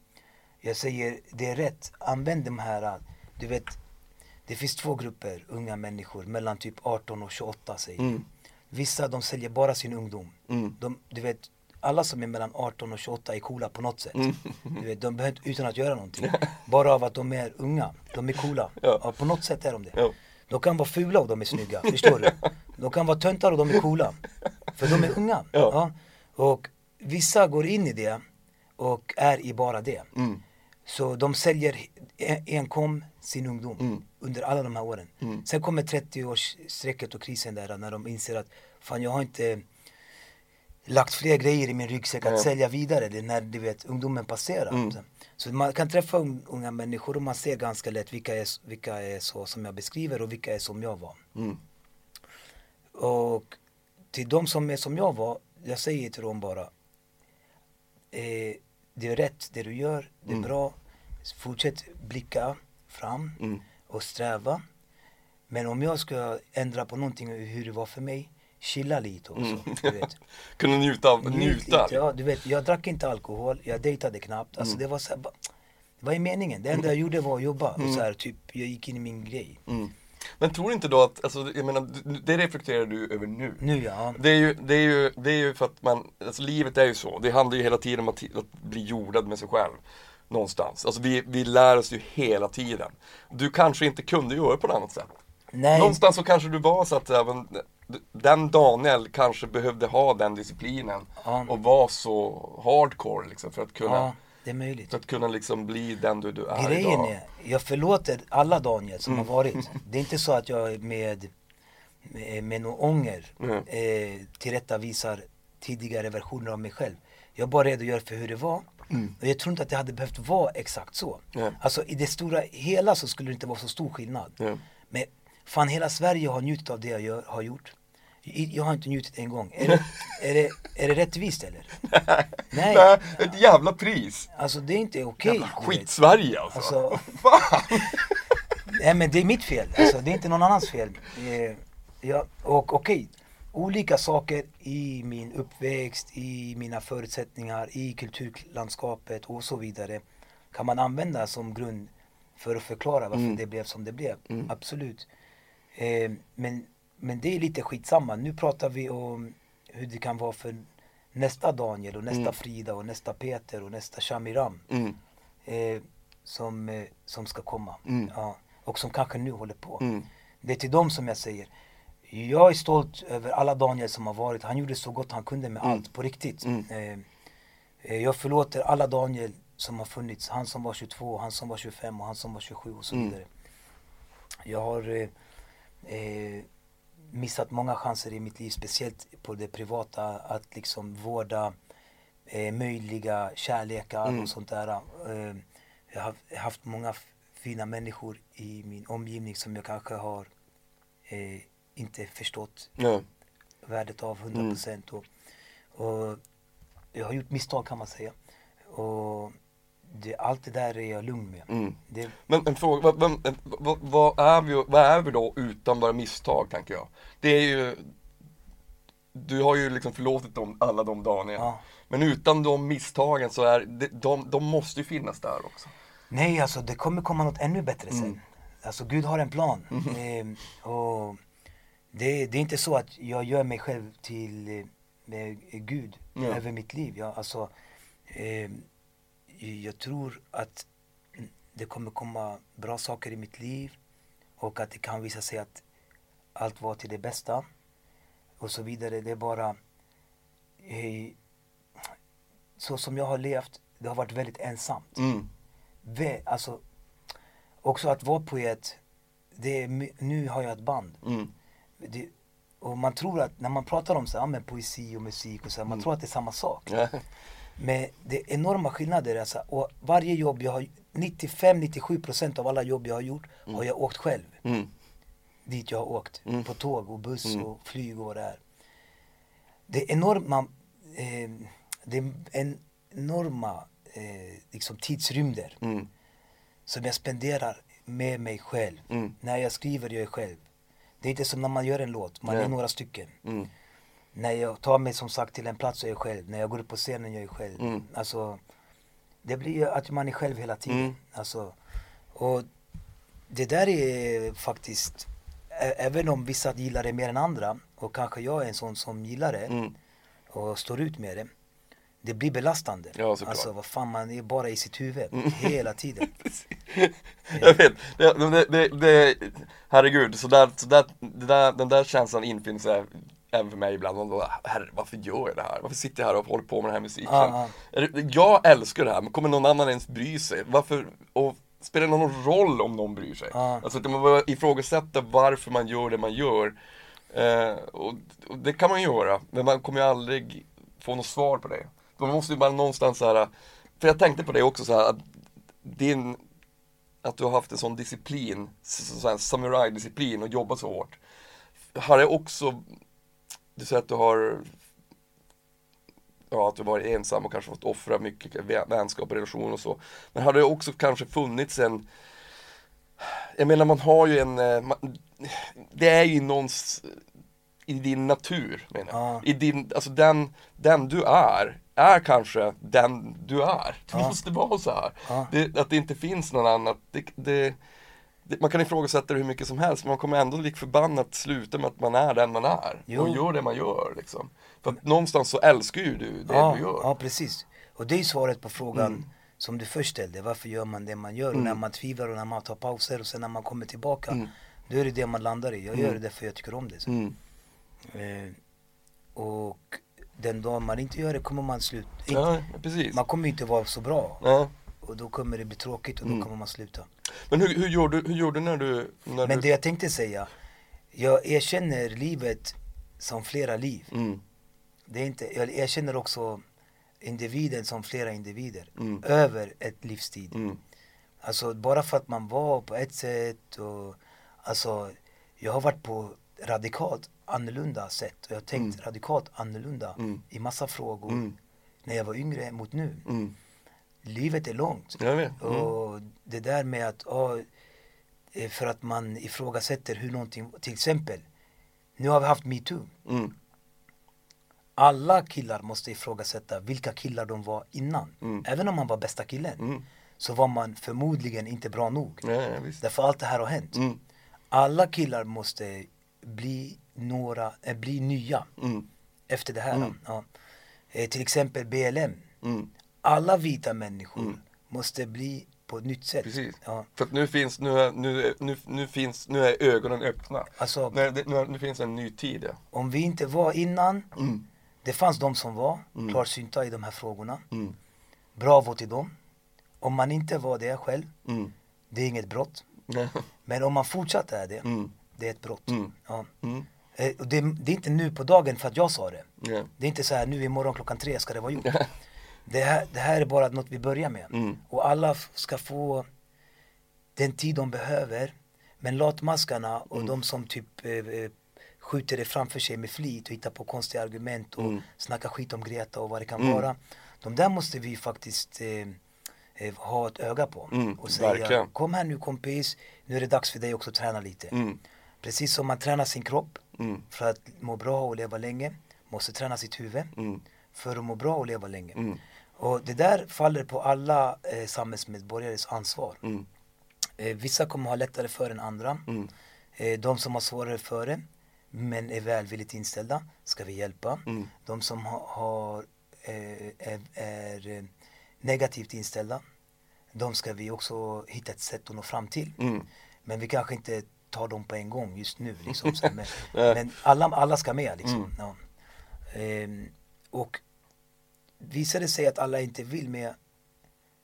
Speaker 3: Jag säger, det är rätt, använd de här, du vet, det finns två grupper unga människor mellan typ 18 och 28 säger.
Speaker 2: Mm.
Speaker 3: Vissa de säljer bara sin ungdom.
Speaker 2: Mm.
Speaker 3: De, du vet, alla som är mellan 18 och 28 är coola på något sätt.
Speaker 2: Mm.
Speaker 3: Du vet, de behöver utan att göra någonting. Bara av att de är unga. De är coola.
Speaker 2: Ja.
Speaker 3: Ja. på något sätt är de det.
Speaker 2: Ja.
Speaker 3: De kan vara fula och de är snygga, förstår du? De kan vara töntar och de är coola. För de är unga.
Speaker 2: Ja.
Speaker 3: Och vissa går in i det och är i bara det.
Speaker 2: Mm.
Speaker 3: Så de säljer en- enkom sin ungdom
Speaker 2: Mm.
Speaker 3: under alla de här åren.
Speaker 2: Mm.
Speaker 3: Sen kommer 30-årsstrecket och krisen där när de inser att fan jag har inte lagt fler grejer i min ryggsäck att sälja vidare. Det är när du vet ungdomen passerar.
Speaker 2: Mm.
Speaker 3: Så man kan träffa un- unga människor och man ser ganska lätt vilka är, vilka är så som jag beskriver och vilka är som jag var.
Speaker 2: Mm.
Speaker 3: Och till de som är som jag var, jag säger till dem bara eh, Det är rätt det du gör, det är
Speaker 2: Mm.
Speaker 3: bra Fortsätt blicka fram
Speaker 2: Mm.
Speaker 3: och sträva Men om jag ska ändra på någonting hur det var för mig Chilla lite också,
Speaker 2: Mm.
Speaker 3: du vet
Speaker 2: Kunna njuta av,
Speaker 3: Njut
Speaker 2: njuta.
Speaker 3: lite, ja, du vet, jag drack inte alkohol, jag dejtade knappt Alltså
Speaker 2: Mm.
Speaker 3: det var så här, Vad är meningen? Det enda jag gjorde var att jobba och så här, typ, jag gick in i min grej
Speaker 2: Mm. Men tror inte då att, alltså, jag menar, du- det reflekterar du över nu.
Speaker 3: Nu ja,
Speaker 2: Det är, ju, det, är ju, det är ju för att man, alltså livet är ju så. Det handlar ju hela tiden om att, att bli jordad med sig själv. Någonstans. Alltså vi, vi lär oss ju hela tiden. Du kanske inte kunde göra på något annat sätt.
Speaker 3: nej
Speaker 2: Någonstans så kanske du var så att även, den Daniel kanske behövde ha den disciplinen.
Speaker 3: Ja.
Speaker 2: Och var så hardcore liksom för att kunna,
Speaker 3: Ja, det är möjligt
Speaker 2: för att kunna liksom bli den du, du är
Speaker 3: Grejen
Speaker 2: idag.
Speaker 3: är, jag förlåter alla Daniel som
Speaker 2: Mm.
Speaker 3: har varit. Det är inte så att jag med, med, med någon ånger
Speaker 2: Mm.
Speaker 3: eh, tillrättavisar tidigare versioner av mig själv. Jag bara redogör för hur det var.
Speaker 2: Mm.
Speaker 3: Och jag tror inte att det hade behövt vara exakt så.
Speaker 2: Nej.
Speaker 3: Alltså i det stora hela så skulle det inte vara så stor skillnad.
Speaker 2: Ja.
Speaker 3: Men fan hela Sverige har njutit av det jag gör, har gjort. Jag har inte njutit en gång. Är det, är det, är det rättvist eller? Nej.
Speaker 2: Nej, ett jävla pris!
Speaker 3: Alltså det är inte okej. Vet.
Speaker 2: skit-Sverige alltså.
Speaker 3: Alltså-
Speaker 2: Fan!
Speaker 3: Nej men det är mitt fel, alltså, det är inte någon annans fel. Eh, ja, och okej, olika saker i min uppväxt, i mina förutsättningar, i kulturlandskapet och så vidare kan man använda som grund för att förklara varför
Speaker 2: Mm.
Speaker 3: det blev som det blev.
Speaker 2: Mm.
Speaker 3: Absolut. Eh, men, men det är lite skitsamma. Nu pratar vi om hur det kan vara för nästa Daniel och nästa
Speaker 2: Mm.
Speaker 3: Frida och nästa Peter och nästa Shamiram
Speaker 2: Mm.
Speaker 3: eh, som, eh, som ska komma.
Speaker 2: Mm.
Speaker 3: Ja, och som kanske nu håller på.
Speaker 2: Mm.
Speaker 3: Det är till dem som jag säger. Jag är stolt över alla Daniel som har varit. Han gjorde så gott han kunde med
Speaker 2: Mm.
Speaker 3: allt, på riktigt.
Speaker 2: Mm.
Speaker 3: Eh, eh, jag förlåter alla Daniel som har funnits. Han som var 22, han som var 25 och han som var 27 och så vidare. Jag har eh, missat många chanser i mitt liv, speciellt på det privata, att liksom vårda eh, möjliga kärlekar
Speaker 2: Mm.
Speaker 3: och sånt där. Eh, jag har haft många fina människor i min omgivning som jag kanske har eh, inte förstått
Speaker 2: Ja.
Speaker 3: värdet av 100% procent. Och, och jag har gjort misstag kan man säga. Och det, allt det där är jag lugn med.
Speaker 2: Mm.
Speaker 3: Det,
Speaker 2: Men en fråga, vad, vad, vad, vad, är vi, vad är vi då utan våra misstag tänker jag? Det är ju Du har ju liksom förlåtit dem, alla de Daniel.
Speaker 3: ja.
Speaker 2: Men utan de misstagen så är de, de, de måste ju finnas där också.
Speaker 3: Nej, alltså det kommer komma något ännu bättre sen.
Speaker 2: Mm.
Speaker 3: Alltså Gud har en plan. Ehm, och det, det är inte så att jag gör mig själv till eh, Gud
Speaker 2: Ja.
Speaker 3: över mitt liv. Jag, alltså, ehm, jag tror att det kommer komma bra saker i mitt liv och att det kan visa sig att allt var till det bästa och så vidare. Det är bara eh, så som jag har levt, det har varit väldigt ensamt.
Speaker 2: Mm.
Speaker 3: Alltså, också att vara poet, det är, nu har jag ett band.
Speaker 2: Mm.
Speaker 3: Det, och man tror att när man pratar om så, ja, men poesi och musik och så, man tror att det är samma sak. Men det är enorma skillnader alltså. Och varje jobb jag har, 95-97% av alla jobb jag har gjort har jag åkt själv.
Speaker 2: Mm.
Speaker 3: Dit jag har åkt.
Speaker 2: Mm.
Speaker 3: På tåg och buss
Speaker 2: Mm.
Speaker 3: och flyg och det är. Det är enorma, eh, det är en enorma eh, liksom tidsrymder
Speaker 2: Mm.
Speaker 3: som jag spenderar med mig själv.
Speaker 2: Mm.
Speaker 3: När jag skriver jag är själv. Det är inte som när man gör en låt, man
Speaker 2: Nej.
Speaker 3: är några stycken. När jag tar mig som sagt till en plats så är jag själv. När jag går upp på scenen jag är själv.
Speaker 2: Mm.
Speaker 3: Alltså, det blir ju att man är själv hela tiden.
Speaker 2: Mm.
Speaker 3: Alltså, och det där är faktiskt, även om vissa gillar det mer än andra och kanske jag är en sån som gillar det
Speaker 2: Mm.
Speaker 3: och står ut med det. Det blir belastande.
Speaker 2: Ja,
Speaker 3: alltså vad fan, man är bara i sitt huvud
Speaker 2: Mm.
Speaker 3: hela tiden.
Speaker 2: Jag vet, det, det, det, herregud, så där, så där, där, den där känslan infinner sig även för mig ibland. Man bara, herre, varför gör jag det här? Varför sitter jag här och håller på med den här musiken? Är det- Jag älskar det här, men kommer någon annan ens bry sig? Varför, och spelar det någon roll om någon bryr sig?
Speaker 3: Ja.
Speaker 2: Alltså att man börjar ifrågasätta varför man gör det man gör. Eh, och, och det kan man göra, men man kommer ju aldrig få något svar på det. Man måste ju bara någonstans så här, för jag tänkte på det också så här, att din, att du har haft en sån disciplin, så, så samuraj-disciplin och jobbat så hårt. Har det också, du säger att du har Ja, att du varit ensam och kanske fått offra mycket vä- vänskap och relationer och så. Men har det också kanske funnits en Jag menar man har ju en eh, man, Det är ju någons I din natur menar jag.
Speaker 3: Ja.
Speaker 2: I din, alltså den, den du är Är kanske den du är. Det
Speaker 3: Ja.
Speaker 2: måste vara så här.
Speaker 3: Ja.
Speaker 2: Det, att det inte finns någon annat. Det, det, det, man kan ifrågasätta det hur mycket som helst men man kommer ändå lik förbannat sluta med att man är den man är.
Speaker 3: Jo.
Speaker 2: Och gör det man gör liksom. För att någonstans så älskar ju du det
Speaker 3: ja,
Speaker 2: du gör.
Speaker 3: ja, precis. Och det är svaret på frågan
Speaker 2: Mm.
Speaker 3: som du först ställde. Varför gör man det man gör? Och när man tvivlar och när man tar pauser och sen när man kommer tillbaka.
Speaker 2: Mm.
Speaker 3: Då är det det man landar i. Jag
Speaker 2: Mm.
Speaker 3: gör det därför jag tycker om det.
Speaker 2: Mm.
Speaker 3: Eh, och den dag man inte gör det kommer man sluta.
Speaker 2: Ja, precis.
Speaker 3: Man kommer inte vara så bra.
Speaker 2: Ja.
Speaker 3: Och då kommer det bli tråkigt och då
Speaker 2: Mm.
Speaker 3: kommer man sluta.
Speaker 2: Men hur, hur, gjorde, hur gjorde du när du, när
Speaker 3: Men
Speaker 2: du
Speaker 3: det jag tänkte säga. Jag erkänner livet som flera liv.
Speaker 2: mm.
Speaker 3: Det är inte, jag erkänner också individen som flera individer.
Speaker 2: Mm.
Speaker 3: Över ett livstid.
Speaker 2: Mm.
Speaker 3: Alltså bara för att man var på ett sätt och Alltså jag har varit på radikalt annorlunda sätt och jag har tänkt
Speaker 2: Mm.
Speaker 3: radikalt annorlunda
Speaker 2: Mm.
Speaker 3: i massa frågor
Speaker 2: Mm.
Speaker 3: när jag var yngre mot nu. Livet är långt.
Speaker 2: Mm.
Speaker 3: Och det där med att, ja, eh, för att man ifrågasätter hur någonting, till exempel, nu har vi haft metoo.
Speaker 2: Mm.
Speaker 3: Alla killar måste ifrågasätta vilka killar de var innan.
Speaker 2: Mm.
Speaker 3: Även om man var bästa killen
Speaker 2: Mm.
Speaker 3: så var man förmodligen inte bra nog.
Speaker 2: Ja, ja.
Speaker 3: Därför allt det här har hänt.
Speaker 2: Mm.
Speaker 3: Alla killar måste bli några, äh, bli nya
Speaker 2: Mm.
Speaker 3: efter det här. Ja. Eh, till exempel BLM.
Speaker 2: Mm.
Speaker 3: Alla vita människor
Speaker 2: Mm.
Speaker 3: måste bli på ett nytt sätt.
Speaker 2: Precis.
Speaker 3: Ja.
Speaker 2: För att nu finns, nu, är- nu, nu, nu finns, nu är ögonen öppna.
Speaker 3: Alltså,
Speaker 2: Nu, nu, nu finns en ny tid ja.
Speaker 3: om vi inte var innan,
Speaker 2: Mm.
Speaker 3: det fanns de som var
Speaker 2: Mm.
Speaker 3: klarsynta i de här frågorna.
Speaker 2: Mm.
Speaker 3: Bravo till dem. Om man inte var det själv,
Speaker 2: Mm.
Speaker 3: det är inget brott. Men om man fortsatt är det,
Speaker 2: Mm.
Speaker 3: det är ett brott.
Speaker 2: Mm.
Speaker 3: Ja.
Speaker 2: Mm.
Speaker 3: Eh, det, det är inte nu på dagen för att jag sa det.
Speaker 2: Ja.
Speaker 3: Det är inte så här nu imorgon klockan tre ska det vara gjort. Det här, det här är bara något vi börjar med.
Speaker 2: Mm.
Speaker 3: Och alla ska få den tid de behöver. Men latmaskarna och
Speaker 2: Mm.
Speaker 3: de som typ eh, eh, skjuter det framför sig med flit och hittar på konstiga argument och
Speaker 2: Mm.
Speaker 3: snackar skit om Greta och vad det kan
Speaker 2: Mm.
Speaker 3: vara. De där måste vi faktiskt eh, eh, ha ett öga på.
Speaker 2: Mm,
Speaker 3: och säga
Speaker 2: verkligen.
Speaker 3: kom här nu kompis, nu är det dags för dig också att träna lite.
Speaker 2: Mm.
Speaker 3: Precis som man tränar sin kropp
Speaker 2: Mm.
Speaker 3: för att må bra och leva länge, måste träna sitt huvud
Speaker 2: Mm.
Speaker 3: för att må bra och leva länge. Och det där faller på alla eh, samhällsmedborgares ansvar.
Speaker 2: Mm.
Speaker 3: Eh, vissa kommer ha lättare för än andra.
Speaker 2: Mm.
Speaker 3: Eh, de som har svårare för det, men är välvilligt inställda, ska vi hjälpa.
Speaker 2: Mm.
Speaker 3: De som ha, har, eh, är, är eh, negativt inställda, de ska vi också hitta ett sätt att nå fram till.
Speaker 2: Mm.
Speaker 3: Men vi kanske inte tar dem på en gång just nu. Liksom, men, men alla, alla ska med liksom.
Speaker 2: Mm.
Speaker 3: Ja. Ehm, och visar det sig att alla inte vill med,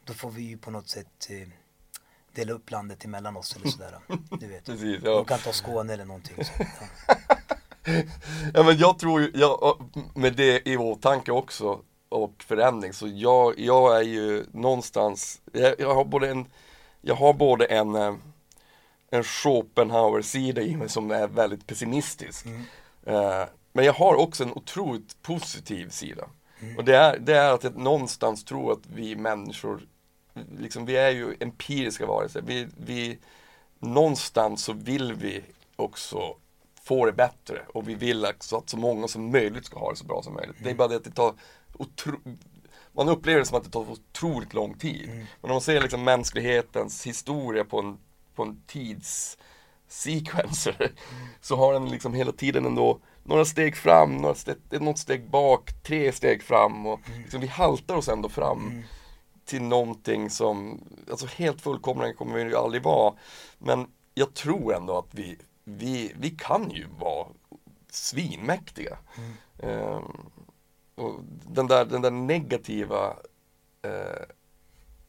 Speaker 3: då får vi ju på något sätt eh, dela upp landet emellan oss eller sådär. Du vet.
Speaker 2: Precis, ja.
Speaker 3: De kan ta Skåne eller någonting. Så, ja.
Speaker 2: Ja men jag tror ju, jag, med det i åtanke också och förändring så jag, jag är ju någonstans, jag, jag har både en, jag har både en, eh, en Schopenhauer-sida i mig som är väldigt pessimistisk. Eh, men jag har också en otroligt positiv sida. Och det är, det är att jag någonstans tror att vi människor, liksom vi är ju empiriska varelser. Vi, vi, någonstans så vill vi också få det bättre och vi vill också att så många som möjligt ska ha det så bra som möjligt. Det är bara det att det tar. Man upplever det som att det tar otroligt lång tid. Men om man ser liksom mänsklighetens historia på en, på en tidssequencer så har den liksom hela tiden ändå några steg fram, några steg, något steg bak, tre steg fram och liksom vi haltar oss ändå fram till någonting som, alltså helt fullkomliga kommer vi ju aldrig vara. Men jag tror ändå att vi, vi, vi kan ju vara svinmäktiga. Ehm, och den, där, den där negativa eh,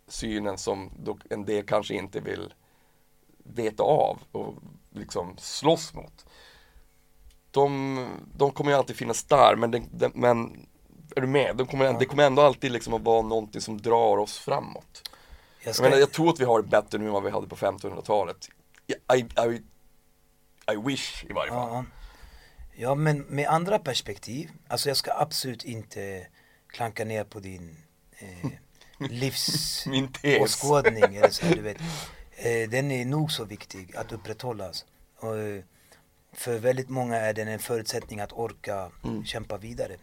Speaker 2: synen som en del kanske inte vill veta av och liksom slåss mot. De, de kommer ju alltid finnas där men, den, den, men är du med? De kommer, Det kommer ändå alltid liksom att vara någonting som drar oss framåt.
Speaker 3: Jag
Speaker 2: Jag,
Speaker 3: ska,
Speaker 2: menar, jag tror att vi har det bättre nu än vad vi hade på 1500-talet. I, I, I wish i varje fall.
Speaker 3: ja, ja, men med andra perspektiv, alltså jag ska absolut inte klanka ner på din eh, livsåskådning. Eh, den är nog så viktig att upprätthållas. Och, eh, för väldigt många är den en förutsättning att orka
Speaker 2: Mm.
Speaker 3: kämpa vidare.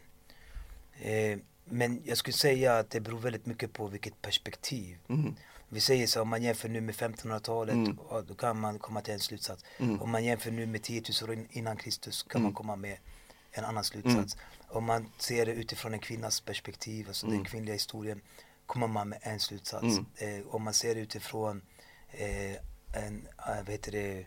Speaker 3: Eh, men jag skulle säga att det beror väldigt mycket på vilket perspektiv.
Speaker 2: Mm.
Speaker 3: Vi säger så, om man jämför nu med 1500-talet,
Speaker 2: Mm.
Speaker 3: då kan man komma till en slutsats.
Speaker 2: Mm.
Speaker 3: Om man jämför nu med 10 000 år in- innan Kristus kan
Speaker 2: Mm.
Speaker 3: man komma med en annan slutsats. Om man ser det utifrån en kvinnas perspektiv, alltså
Speaker 2: Mm.
Speaker 3: den kvinnliga historien, kommer man med en slutsats.
Speaker 2: Mm.
Speaker 3: Eh, om man ser det utifrån eh, en, eh, vad heter det,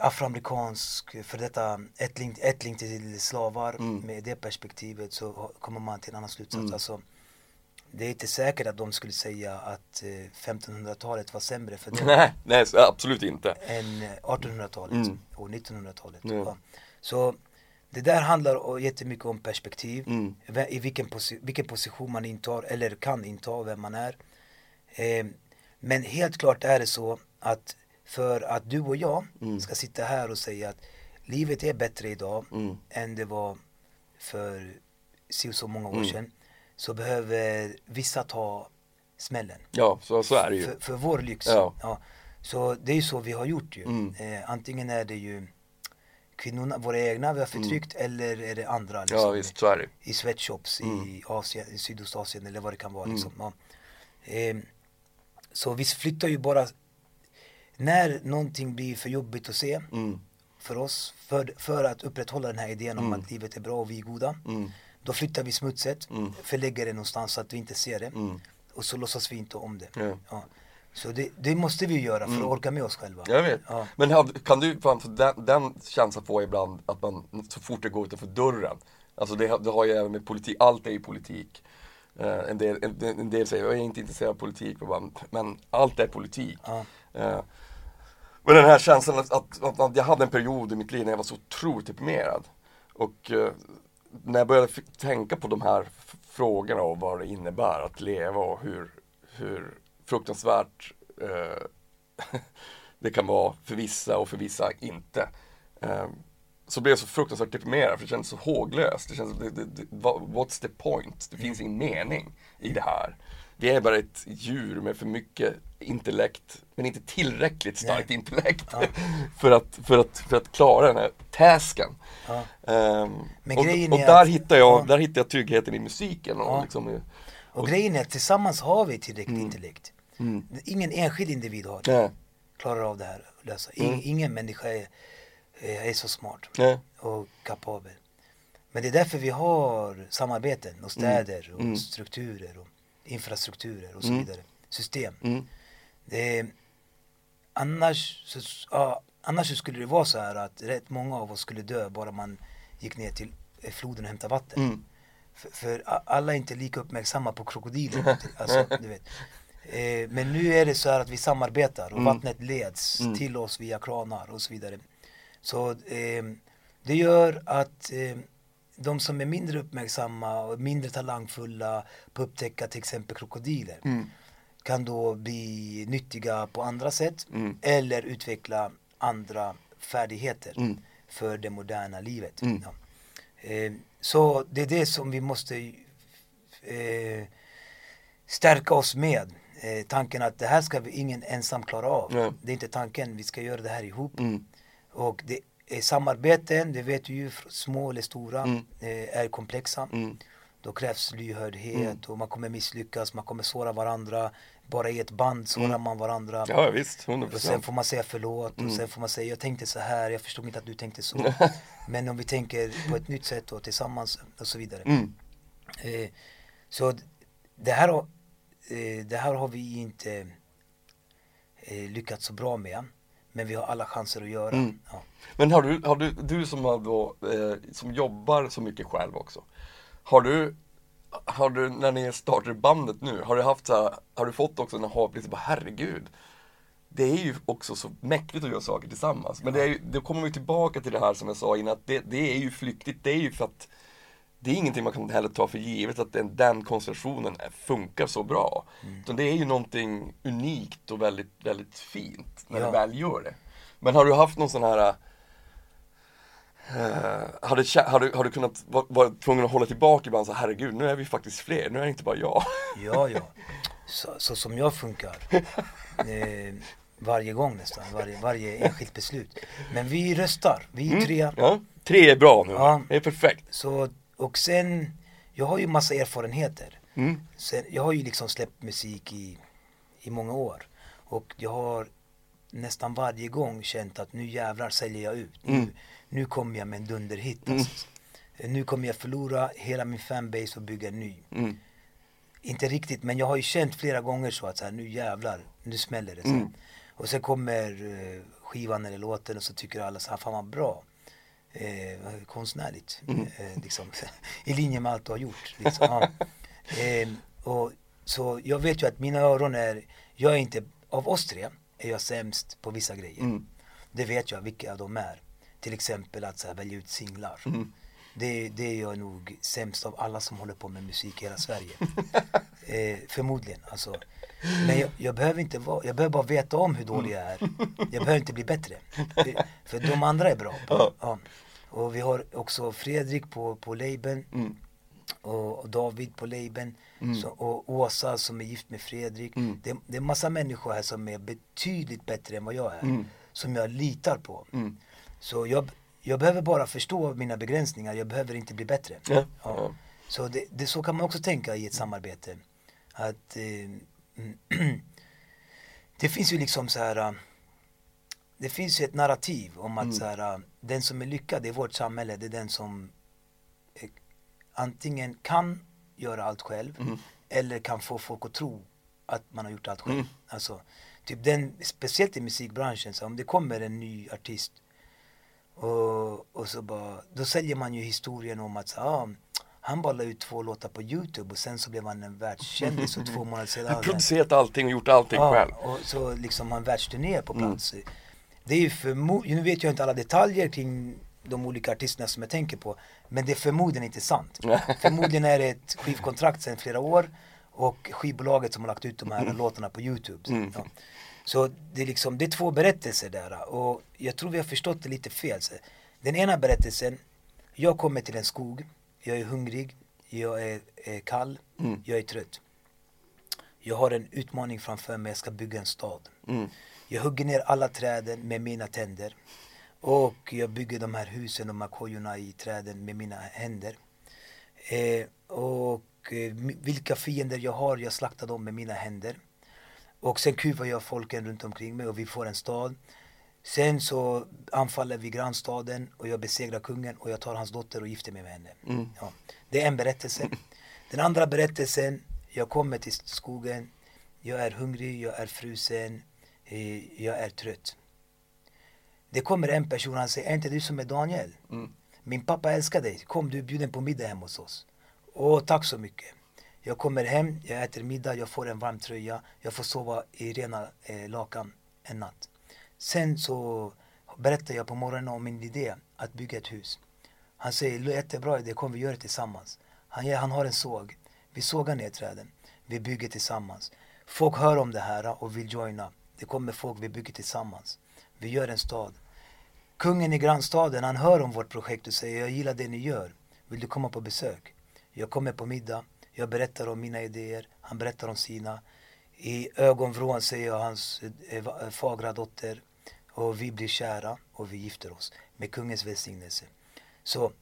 Speaker 3: afroamerikansk, för detta ättling, ättling till slavar,
Speaker 2: Mm.
Speaker 3: med det perspektivet så kommer man till en annan slutsats.
Speaker 2: Mm.
Speaker 3: Alltså, det är inte säkert att de skulle säga att eh, 1500-talet var sämre för dem
Speaker 2: Nej, nej absolut inte.
Speaker 3: än eh, 1800-talet
Speaker 2: Mm.
Speaker 3: och 1900-talet.
Speaker 2: Ja.
Speaker 3: Ja. Så det där handlar jättemycket om perspektiv,
Speaker 2: Mm.
Speaker 3: I vilken, posi- vilken position man intar eller kan inta, vem man är. Eh, men helt klart är det så att för att du och jag
Speaker 2: Mm.
Speaker 3: ska sitta här och säga att livet är bättre idag
Speaker 2: Mm.
Speaker 3: än det var för och så många år
Speaker 2: Mm.
Speaker 3: sedan så behöver vissa ta smällen.
Speaker 2: Ja, så, så är det ju.
Speaker 3: För, för vår lyx.
Speaker 2: Ja.
Speaker 3: Så det är ju så vi har gjort ju.
Speaker 2: Mm.
Speaker 3: Eh, antingen är det ju kvinnorna, våra egna vi har förtryckt eller är det andra liksom,
Speaker 2: Mm. Ja, visst, så är det.
Speaker 3: i sweatshops
Speaker 2: Mm.
Speaker 3: i, Asien, i Sydostasien eller vad det kan vara.
Speaker 2: Mm.
Speaker 3: Liksom. Ja. Eh, så vi flyttar ju bara när någonting blir för jobbigt att se
Speaker 2: Mm.
Speaker 3: för oss, för, för att upprätthålla den här idén om
Speaker 2: Mm.
Speaker 3: att livet är bra och vi är goda.
Speaker 2: Mm.
Speaker 3: Då flyttar vi smutset,
Speaker 2: Mm.
Speaker 3: förlägger det någonstans så att vi inte ser det
Speaker 2: Mm.
Speaker 3: och så låtsas vi inte om det.
Speaker 2: Ja.
Speaker 3: Ja. Så det, det måste vi göra för att orka med oss själva.
Speaker 2: Jag vet.
Speaker 3: Ja.
Speaker 2: Men har- kan du, den, den känslan får jag ibland att man så fort det går utanför dörren Alltså det, har- det har ju även med politik, allt är ju politik Eh, en, del, en, en del säger jag är inte intresserad av politik, bara, men allt är politik
Speaker 3: Ja.
Speaker 2: Eh, men den här känslan att, att, att, att jag hade en period i mitt liv när jag var så otroligt deprimerad Och eh, när jag började tänka på de här frågorna och vad det innebär att leva och hur, hur fruktansvärt eh, det kan vara för vissa och för vissa inte. Eh, så blev jag så fruktansvärt deprimerad för det kändes så håglöst. Det kändes, det, det, det, what's the point? Det finns ingen mening i det här. Vi är bara ett djur med för mycket intellekt, men inte tillräckligt starkt
Speaker 3: Nej.
Speaker 2: intellekt
Speaker 3: Ja.
Speaker 2: för, att, för, att, för att klara den här tasken.
Speaker 3: Ja. Men
Speaker 2: och och
Speaker 3: är
Speaker 2: där,
Speaker 3: att-
Speaker 2: hittar jag,
Speaker 3: ja.
Speaker 2: där hittar jag tryggheten i musiken. Och liksom, i-
Speaker 3: Och grejen är att tillsammans har vi tillräckligt
Speaker 2: Mm.
Speaker 3: intellekt.
Speaker 2: mm.
Speaker 3: Ingen enskild individ har det. Klarar av det här lösa.
Speaker 2: Mm.
Speaker 3: Ingen människa är, är så smart och kapabel. Men det är därför vi har samarbeten och städer och
Speaker 2: Mm.
Speaker 3: strukturer och infrastrukturer och så
Speaker 2: Mm.
Speaker 3: vidare. System.
Speaker 2: mm.
Speaker 3: Det annars, så, ja, annars så skulle det vara så här att rätt många av oss skulle dö bara man gick ner till eh, floden och hämtade vatten.
Speaker 2: Mm.
Speaker 3: För, för alla är inte lika uppmärksamma på krokodiler. Alltså, du vet. Eh, men nu är det så här att vi samarbetar och vattnet leds till oss via kranar och så vidare. Så eh, det gör att eh, de som är mindre uppmärksamma och mindre talangfulla på att upptäcka till exempel krokodiler kan då bli nyttiga på andra sätt eller utveckla andra färdigheter för det moderna livet. Ja. Eh, så det är det som vi måste eh, stärka oss med. Eh, tanken att det här ska vi ingen ensam klara av. Det är inte tanken, vi ska göra det här ihop.
Speaker 2: Mm.
Speaker 3: Och det samarbeten, det vet du ju, små eller stora,
Speaker 2: Mm.
Speaker 3: eh, är komplexa. Då krävs lyhördhet
Speaker 2: Mm.
Speaker 3: och man kommer misslyckas, man kommer såra varandra. Bara i ett band sårar man varandra.
Speaker 2: Mm. Ja visst, 100
Speaker 3: Och sen får man säga förlåt
Speaker 2: Mm.
Speaker 3: och sen får man säga jag tänkte så här, jag förstod inte att du tänkte så. Men om vi tänker på ett nytt sätt och tillsammans och så vidare.
Speaker 2: Mm.
Speaker 3: Eh, så det här, har, eh, det här har vi inte eh, lyckats så bra med. Men vi har alla chanser att göra.
Speaker 2: Mm.
Speaker 3: Ja.
Speaker 2: Men har du, har du, du som, har då, eh, som jobbar så mycket själv också. Har du, har du när ni startar bandet nu, har du haft så här, har du fått också en aha, bara herregud. Det är ju också så mäktigt att göra saker tillsammans. Men det är ju, då kommer vi tillbaka till det här som jag sa innan, att det, det är ju flyktigt. Det är ju för att det är ingenting man kan heller ta för givet att den, den konstellationen är- funkar så bra. Utan det är ju någonting unikt och väldigt, väldigt fint när
Speaker 3: Ja.
Speaker 2: det väl gör det. Men har du haft någon sån här eh, har, du, har, du, har du kunnat vara vara tvungen att hålla tillbaka ibland så herregud, nu är vi faktiskt fler, nu är det inte bara jag.
Speaker 3: Ja, ja. Så, så som jag funkar. Eh, varje gång nästan, varje, varje enskilt beslut. Men vi röstar, vi är tre.
Speaker 2: Ja, tre är bra nu,
Speaker 3: Ja.
Speaker 2: det är perfekt.
Speaker 3: Så, och sen, jag har ju massa erfarenheter.
Speaker 2: Mm.
Speaker 3: Sen, jag har ju liksom släppt musik i, i många år. Och jag har nästan varje gång känt att nu jävlar säljer jag ut. Nu, nu kommer jag med en dunderhit. Alltså. Nu kommer jag förlora hela min fanbase och bygga en ny.
Speaker 2: Mm.
Speaker 3: Inte riktigt, men jag har ju känt flera gånger så att så här, nu jävlar, nu smäller det. Så.
Speaker 2: Mm.
Speaker 3: Och sen kommer eh, skivan eller låten och så tycker alla så här, fan vad bra. Eh, konstnärligt.
Speaker 2: Mm.
Speaker 3: Eh, liksom, I linje med allt du har gjort. Liksom. Ja. eh, och, så jag vet ju att mina öron är, jag är inte, av oss tre är jag sämst på vissa grejer.
Speaker 2: Mm.
Speaker 3: Det vet jag vilka de är. Till exempel att så här, välja ut singlar.
Speaker 2: Mm.
Speaker 3: Det, det är jag nog sämst av alla som håller på med musik i hela Sverige. eh, förmodligen. Alltså. Men jag, jag, behöver inte vara, jag behöver bara veta om hur dålig jag är. Jag behöver inte bli bättre. För, för de andra är bra.
Speaker 2: Ja.
Speaker 3: Ja. Och vi har också Fredrik på, på labeln
Speaker 2: Mm.
Speaker 3: och, David på labeln så, och Åsa som är gift med Fredrik.
Speaker 2: Mm.
Speaker 3: Det, det är massa människor här som är betydligt bättre än vad jag är.
Speaker 2: Mm.
Speaker 3: Som jag litar på.
Speaker 2: Mm.
Speaker 3: Så jag, jag behöver bara förstå mina begränsningar, jag behöver inte bli bättre.
Speaker 2: Ja, ja.
Speaker 3: Så det, det, så kan man också tänka i ett samarbete. Att eh, det finns ju liksom så här. Det finns ju ett narrativ om att så här, den som är lyckad i vårt samhälle, det är den som eh, antingen kan göra allt själv eller kan få folk att tro att man har gjort allt själv. Alltså, typ den, speciellt i musikbranschen, så om det kommer en ny artist och, och så bara, då säljer man ju historien om att så, ah, han bara la ut två låtar på Youtube och sen så blev han en världskändis och två månader senare
Speaker 2: producerat allting och gjort allting själv.
Speaker 3: och så liksom har en världsturné på plats. Det är ju förmodligen, nu vet jag inte alla detaljer kring de olika artisterna som jag tänker på, men det är förmodligen inte sant. förmodligen är det ett skivkontrakt sedan flera år och skivbolaget som har lagt ut de här låtarna på Youtube. Ja. Så det är liksom, det är två berättelser där och jag tror vi har förstått det lite fel. Den ena berättelsen, jag kommer till en skog, jag är hungrig, jag är, är kall, jag är trött. Jag har en utmaning framför mig, jag ska bygga en stad.
Speaker 2: Mm.
Speaker 3: Jag hugger ner alla träden med mina tänder. Och jag bygger de här husen, de här kojorna i träden med mina händer. Eh, och eh, vilka fiender jag har, jag slaktar dem med mina händer. Och sen kuvar jag folken runt omkring mig och vi får en stad. Sen så anfaller vi grannstaden och jag besegrar kungen och jag tar hans dotter och gifter mig med henne. Ja, det är en berättelse. Den andra berättelsen, jag kommer till skogen, jag är hungrig, jag är frusen, eh, jag är trött. Det kommer en person han säger, är inte du som är Daniel? Min pappa älskar dig, kom du är bjuden på middag hemma hos oss. Åh, tack så mycket. Jag kommer hem, jag äter middag, jag får en varm tröja, jag får sova i rena eh, lakan en natt. Sen så berättar jag på morgonen om min idé att bygga ett hus. Han säger, jättebra idé, kom vi gör det tillsammans. Han, han har en såg, vi sågar ner träden, vi bygger tillsammans. Folk hör om det här och vill joina. Det kommer folk, vi bygger tillsammans. Vi gör en stad. Kungen i grannstaden, han hör om vårt projekt och säger, jag gillar det ni gör. Vill du komma på besök? Jag kommer på middag, jag berättar om mina idéer, han berättar om sina. I ögonvrån ser jag hans eh, fagra dotter och vi blir kära och vi gifter oss med kungens välsignelse. Så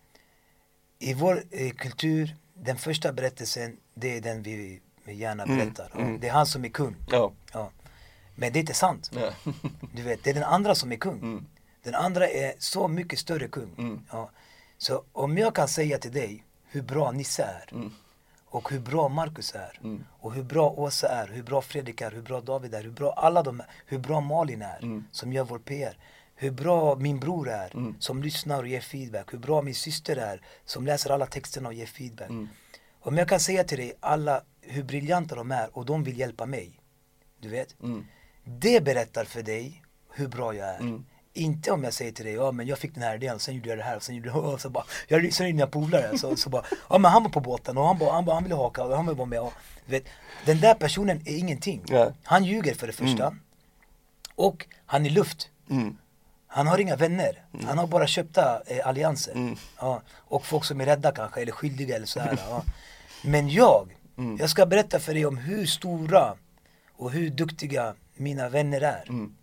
Speaker 3: i vår eh, kultur, den första berättelsen, det är den vi gärna mm, berättar. Mm, mm. Det är han som är kung.
Speaker 2: Ja.
Speaker 3: ja. Men det är inte sant.
Speaker 2: Ja.
Speaker 3: du vet, det är den andra som är kung.
Speaker 2: Mm.
Speaker 3: Den andra är så mycket större kung.
Speaker 2: Mm.
Speaker 3: Ja. Så om jag kan säga till dig hur bra Nisse är
Speaker 2: mm.
Speaker 3: Och hur bra Marcus är
Speaker 2: Mm.
Speaker 3: och hur bra Åsa är, hur bra Fredrik är, hur bra David är, hur bra alla de är, hur bra Malin är
Speaker 2: Mm.
Speaker 3: som gör vår PR. Hur bra min bror är
Speaker 2: Mm.
Speaker 3: som lyssnar och ger feedback. Hur bra min syster är som läser alla texterna och ger feedback.
Speaker 2: Mm.
Speaker 3: Om jag kan säga till dig alla hur briljanta de är och de vill hjälpa mig. Du vet.
Speaker 2: Mm.
Speaker 3: Det berättar för dig hur bra jag är.
Speaker 2: Mm.
Speaker 3: Inte om jag säger till dig, ja men jag fick den här idén sen gjorde jag det här sen gjorde jag och så bara, jag lyssnade in mina polare så, så bara, ja men han var på båten och han bara, han, bara, han ville haka och han ville vara med och, vet, den där personen är ingenting.
Speaker 2: Ja.
Speaker 3: Han ljuger för det första. Och han är luft.
Speaker 2: Mm.
Speaker 3: Han har inga vänner. Han har bara köpta eh, allianser.
Speaker 2: Mm.
Speaker 3: Ja. Och folk som är rädda kanske, eller skyldiga eller sådär. Ja. Men jag,
Speaker 2: Mm.
Speaker 3: jag ska berätta för dig om hur stora och hur duktiga mina vänner är.
Speaker 2: Mm.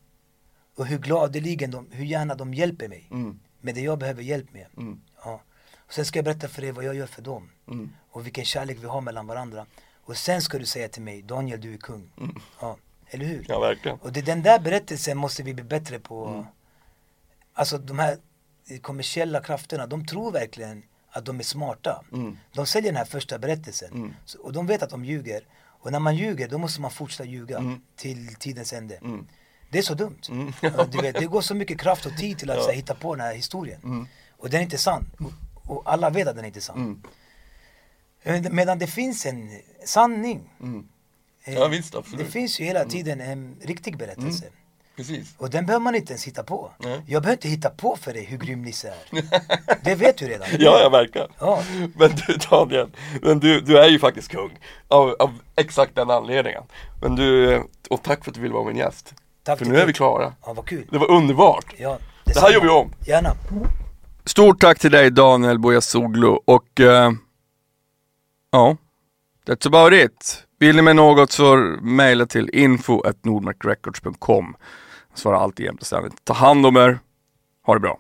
Speaker 3: Och hur gladeligen de, hur gärna de hjälper mig
Speaker 2: Mm.
Speaker 3: med det jag behöver hjälp med.
Speaker 2: Mm.
Speaker 3: Ja. Och sen ska jag berätta för dig vad jag gör för dem.
Speaker 2: Mm.
Speaker 3: Och vilken kärlek vi har mellan varandra. Och sen ska du säga till mig, Daniel du är kung. Ja. Eller hur?
Speaker 2: Mm. Ja, verkligen.
Speaker 3: Och det, den där berättelsen måste vi bli bättre på.
Speaker 2: Mm.
Speaker 3: Alltså de här kommersiella krafterna, de tror verkligen att de är smarta.
Speaker 2: Mm.
Speaker 3: De säljer den här första berättelsen.
Speaker 2: Mm.
Speaker 3: Så, och de vet att de ljuger. Och när man ljuger, då måste man fortsätta ljuga
Speaker 2: Mm.
Speaker 3: till tidens ände.
Speaker 2: Mm.
Speaker 3: Det är så dumt.
Speaker 2: Mm.
Speaker 3: Du vet, det går så mycket kraft och tid till att här, hitta på den här historien.
Speaker 2: Mm.
Speaker 3: Och den är inte sann. Och, och alla vet att den är inte sann.
Speaker 2: Mm.
Speaker 3: Men- Medan det finns en sanning.
Speaker 2: Mm.
Speaker 3: Eh,
Speaker 2: Ja, visst, absolut.
Speaker 3: Det finns ju hela tiden en riktig berättelse.
Speaker 2: Mm. Precis.
Speaker 3: Och den behöver man inte ens hitta på.
Speaker 2: Nej.
Speaker 3: Jag behöver inte hitta på för dig hur grym Nisse är. Det vet du redan.
Speaker 2: Ja, ja, verkligen.
Speaker 3: Ja.
Speaker 2: Men du Daniel, men du, du är ju faktiskt kung. Av, av exakt den anledningen. Men du, och tack för att du ville vara min gäst.
Speaker 3: Tack
Speaker 2: för nu är vi klara.
Speaker 3: Ja, vad kul.
Speaker 2: Det var underbart.
Speaker 3: Ja,
Speaker 2: Det här
Speaker 3: detsamma.
Speaker 2: gör vi om.
Speaker 3: Gärna.
Speaker 2: Stort tack till dig Daniel Bojasoglu och eh, ja, that's about it. Vill ni med något så mejla till info.nordmarkrecords.com. Jag svarar alltid jämt och ständigt. Ta hand om er. Ha det bra.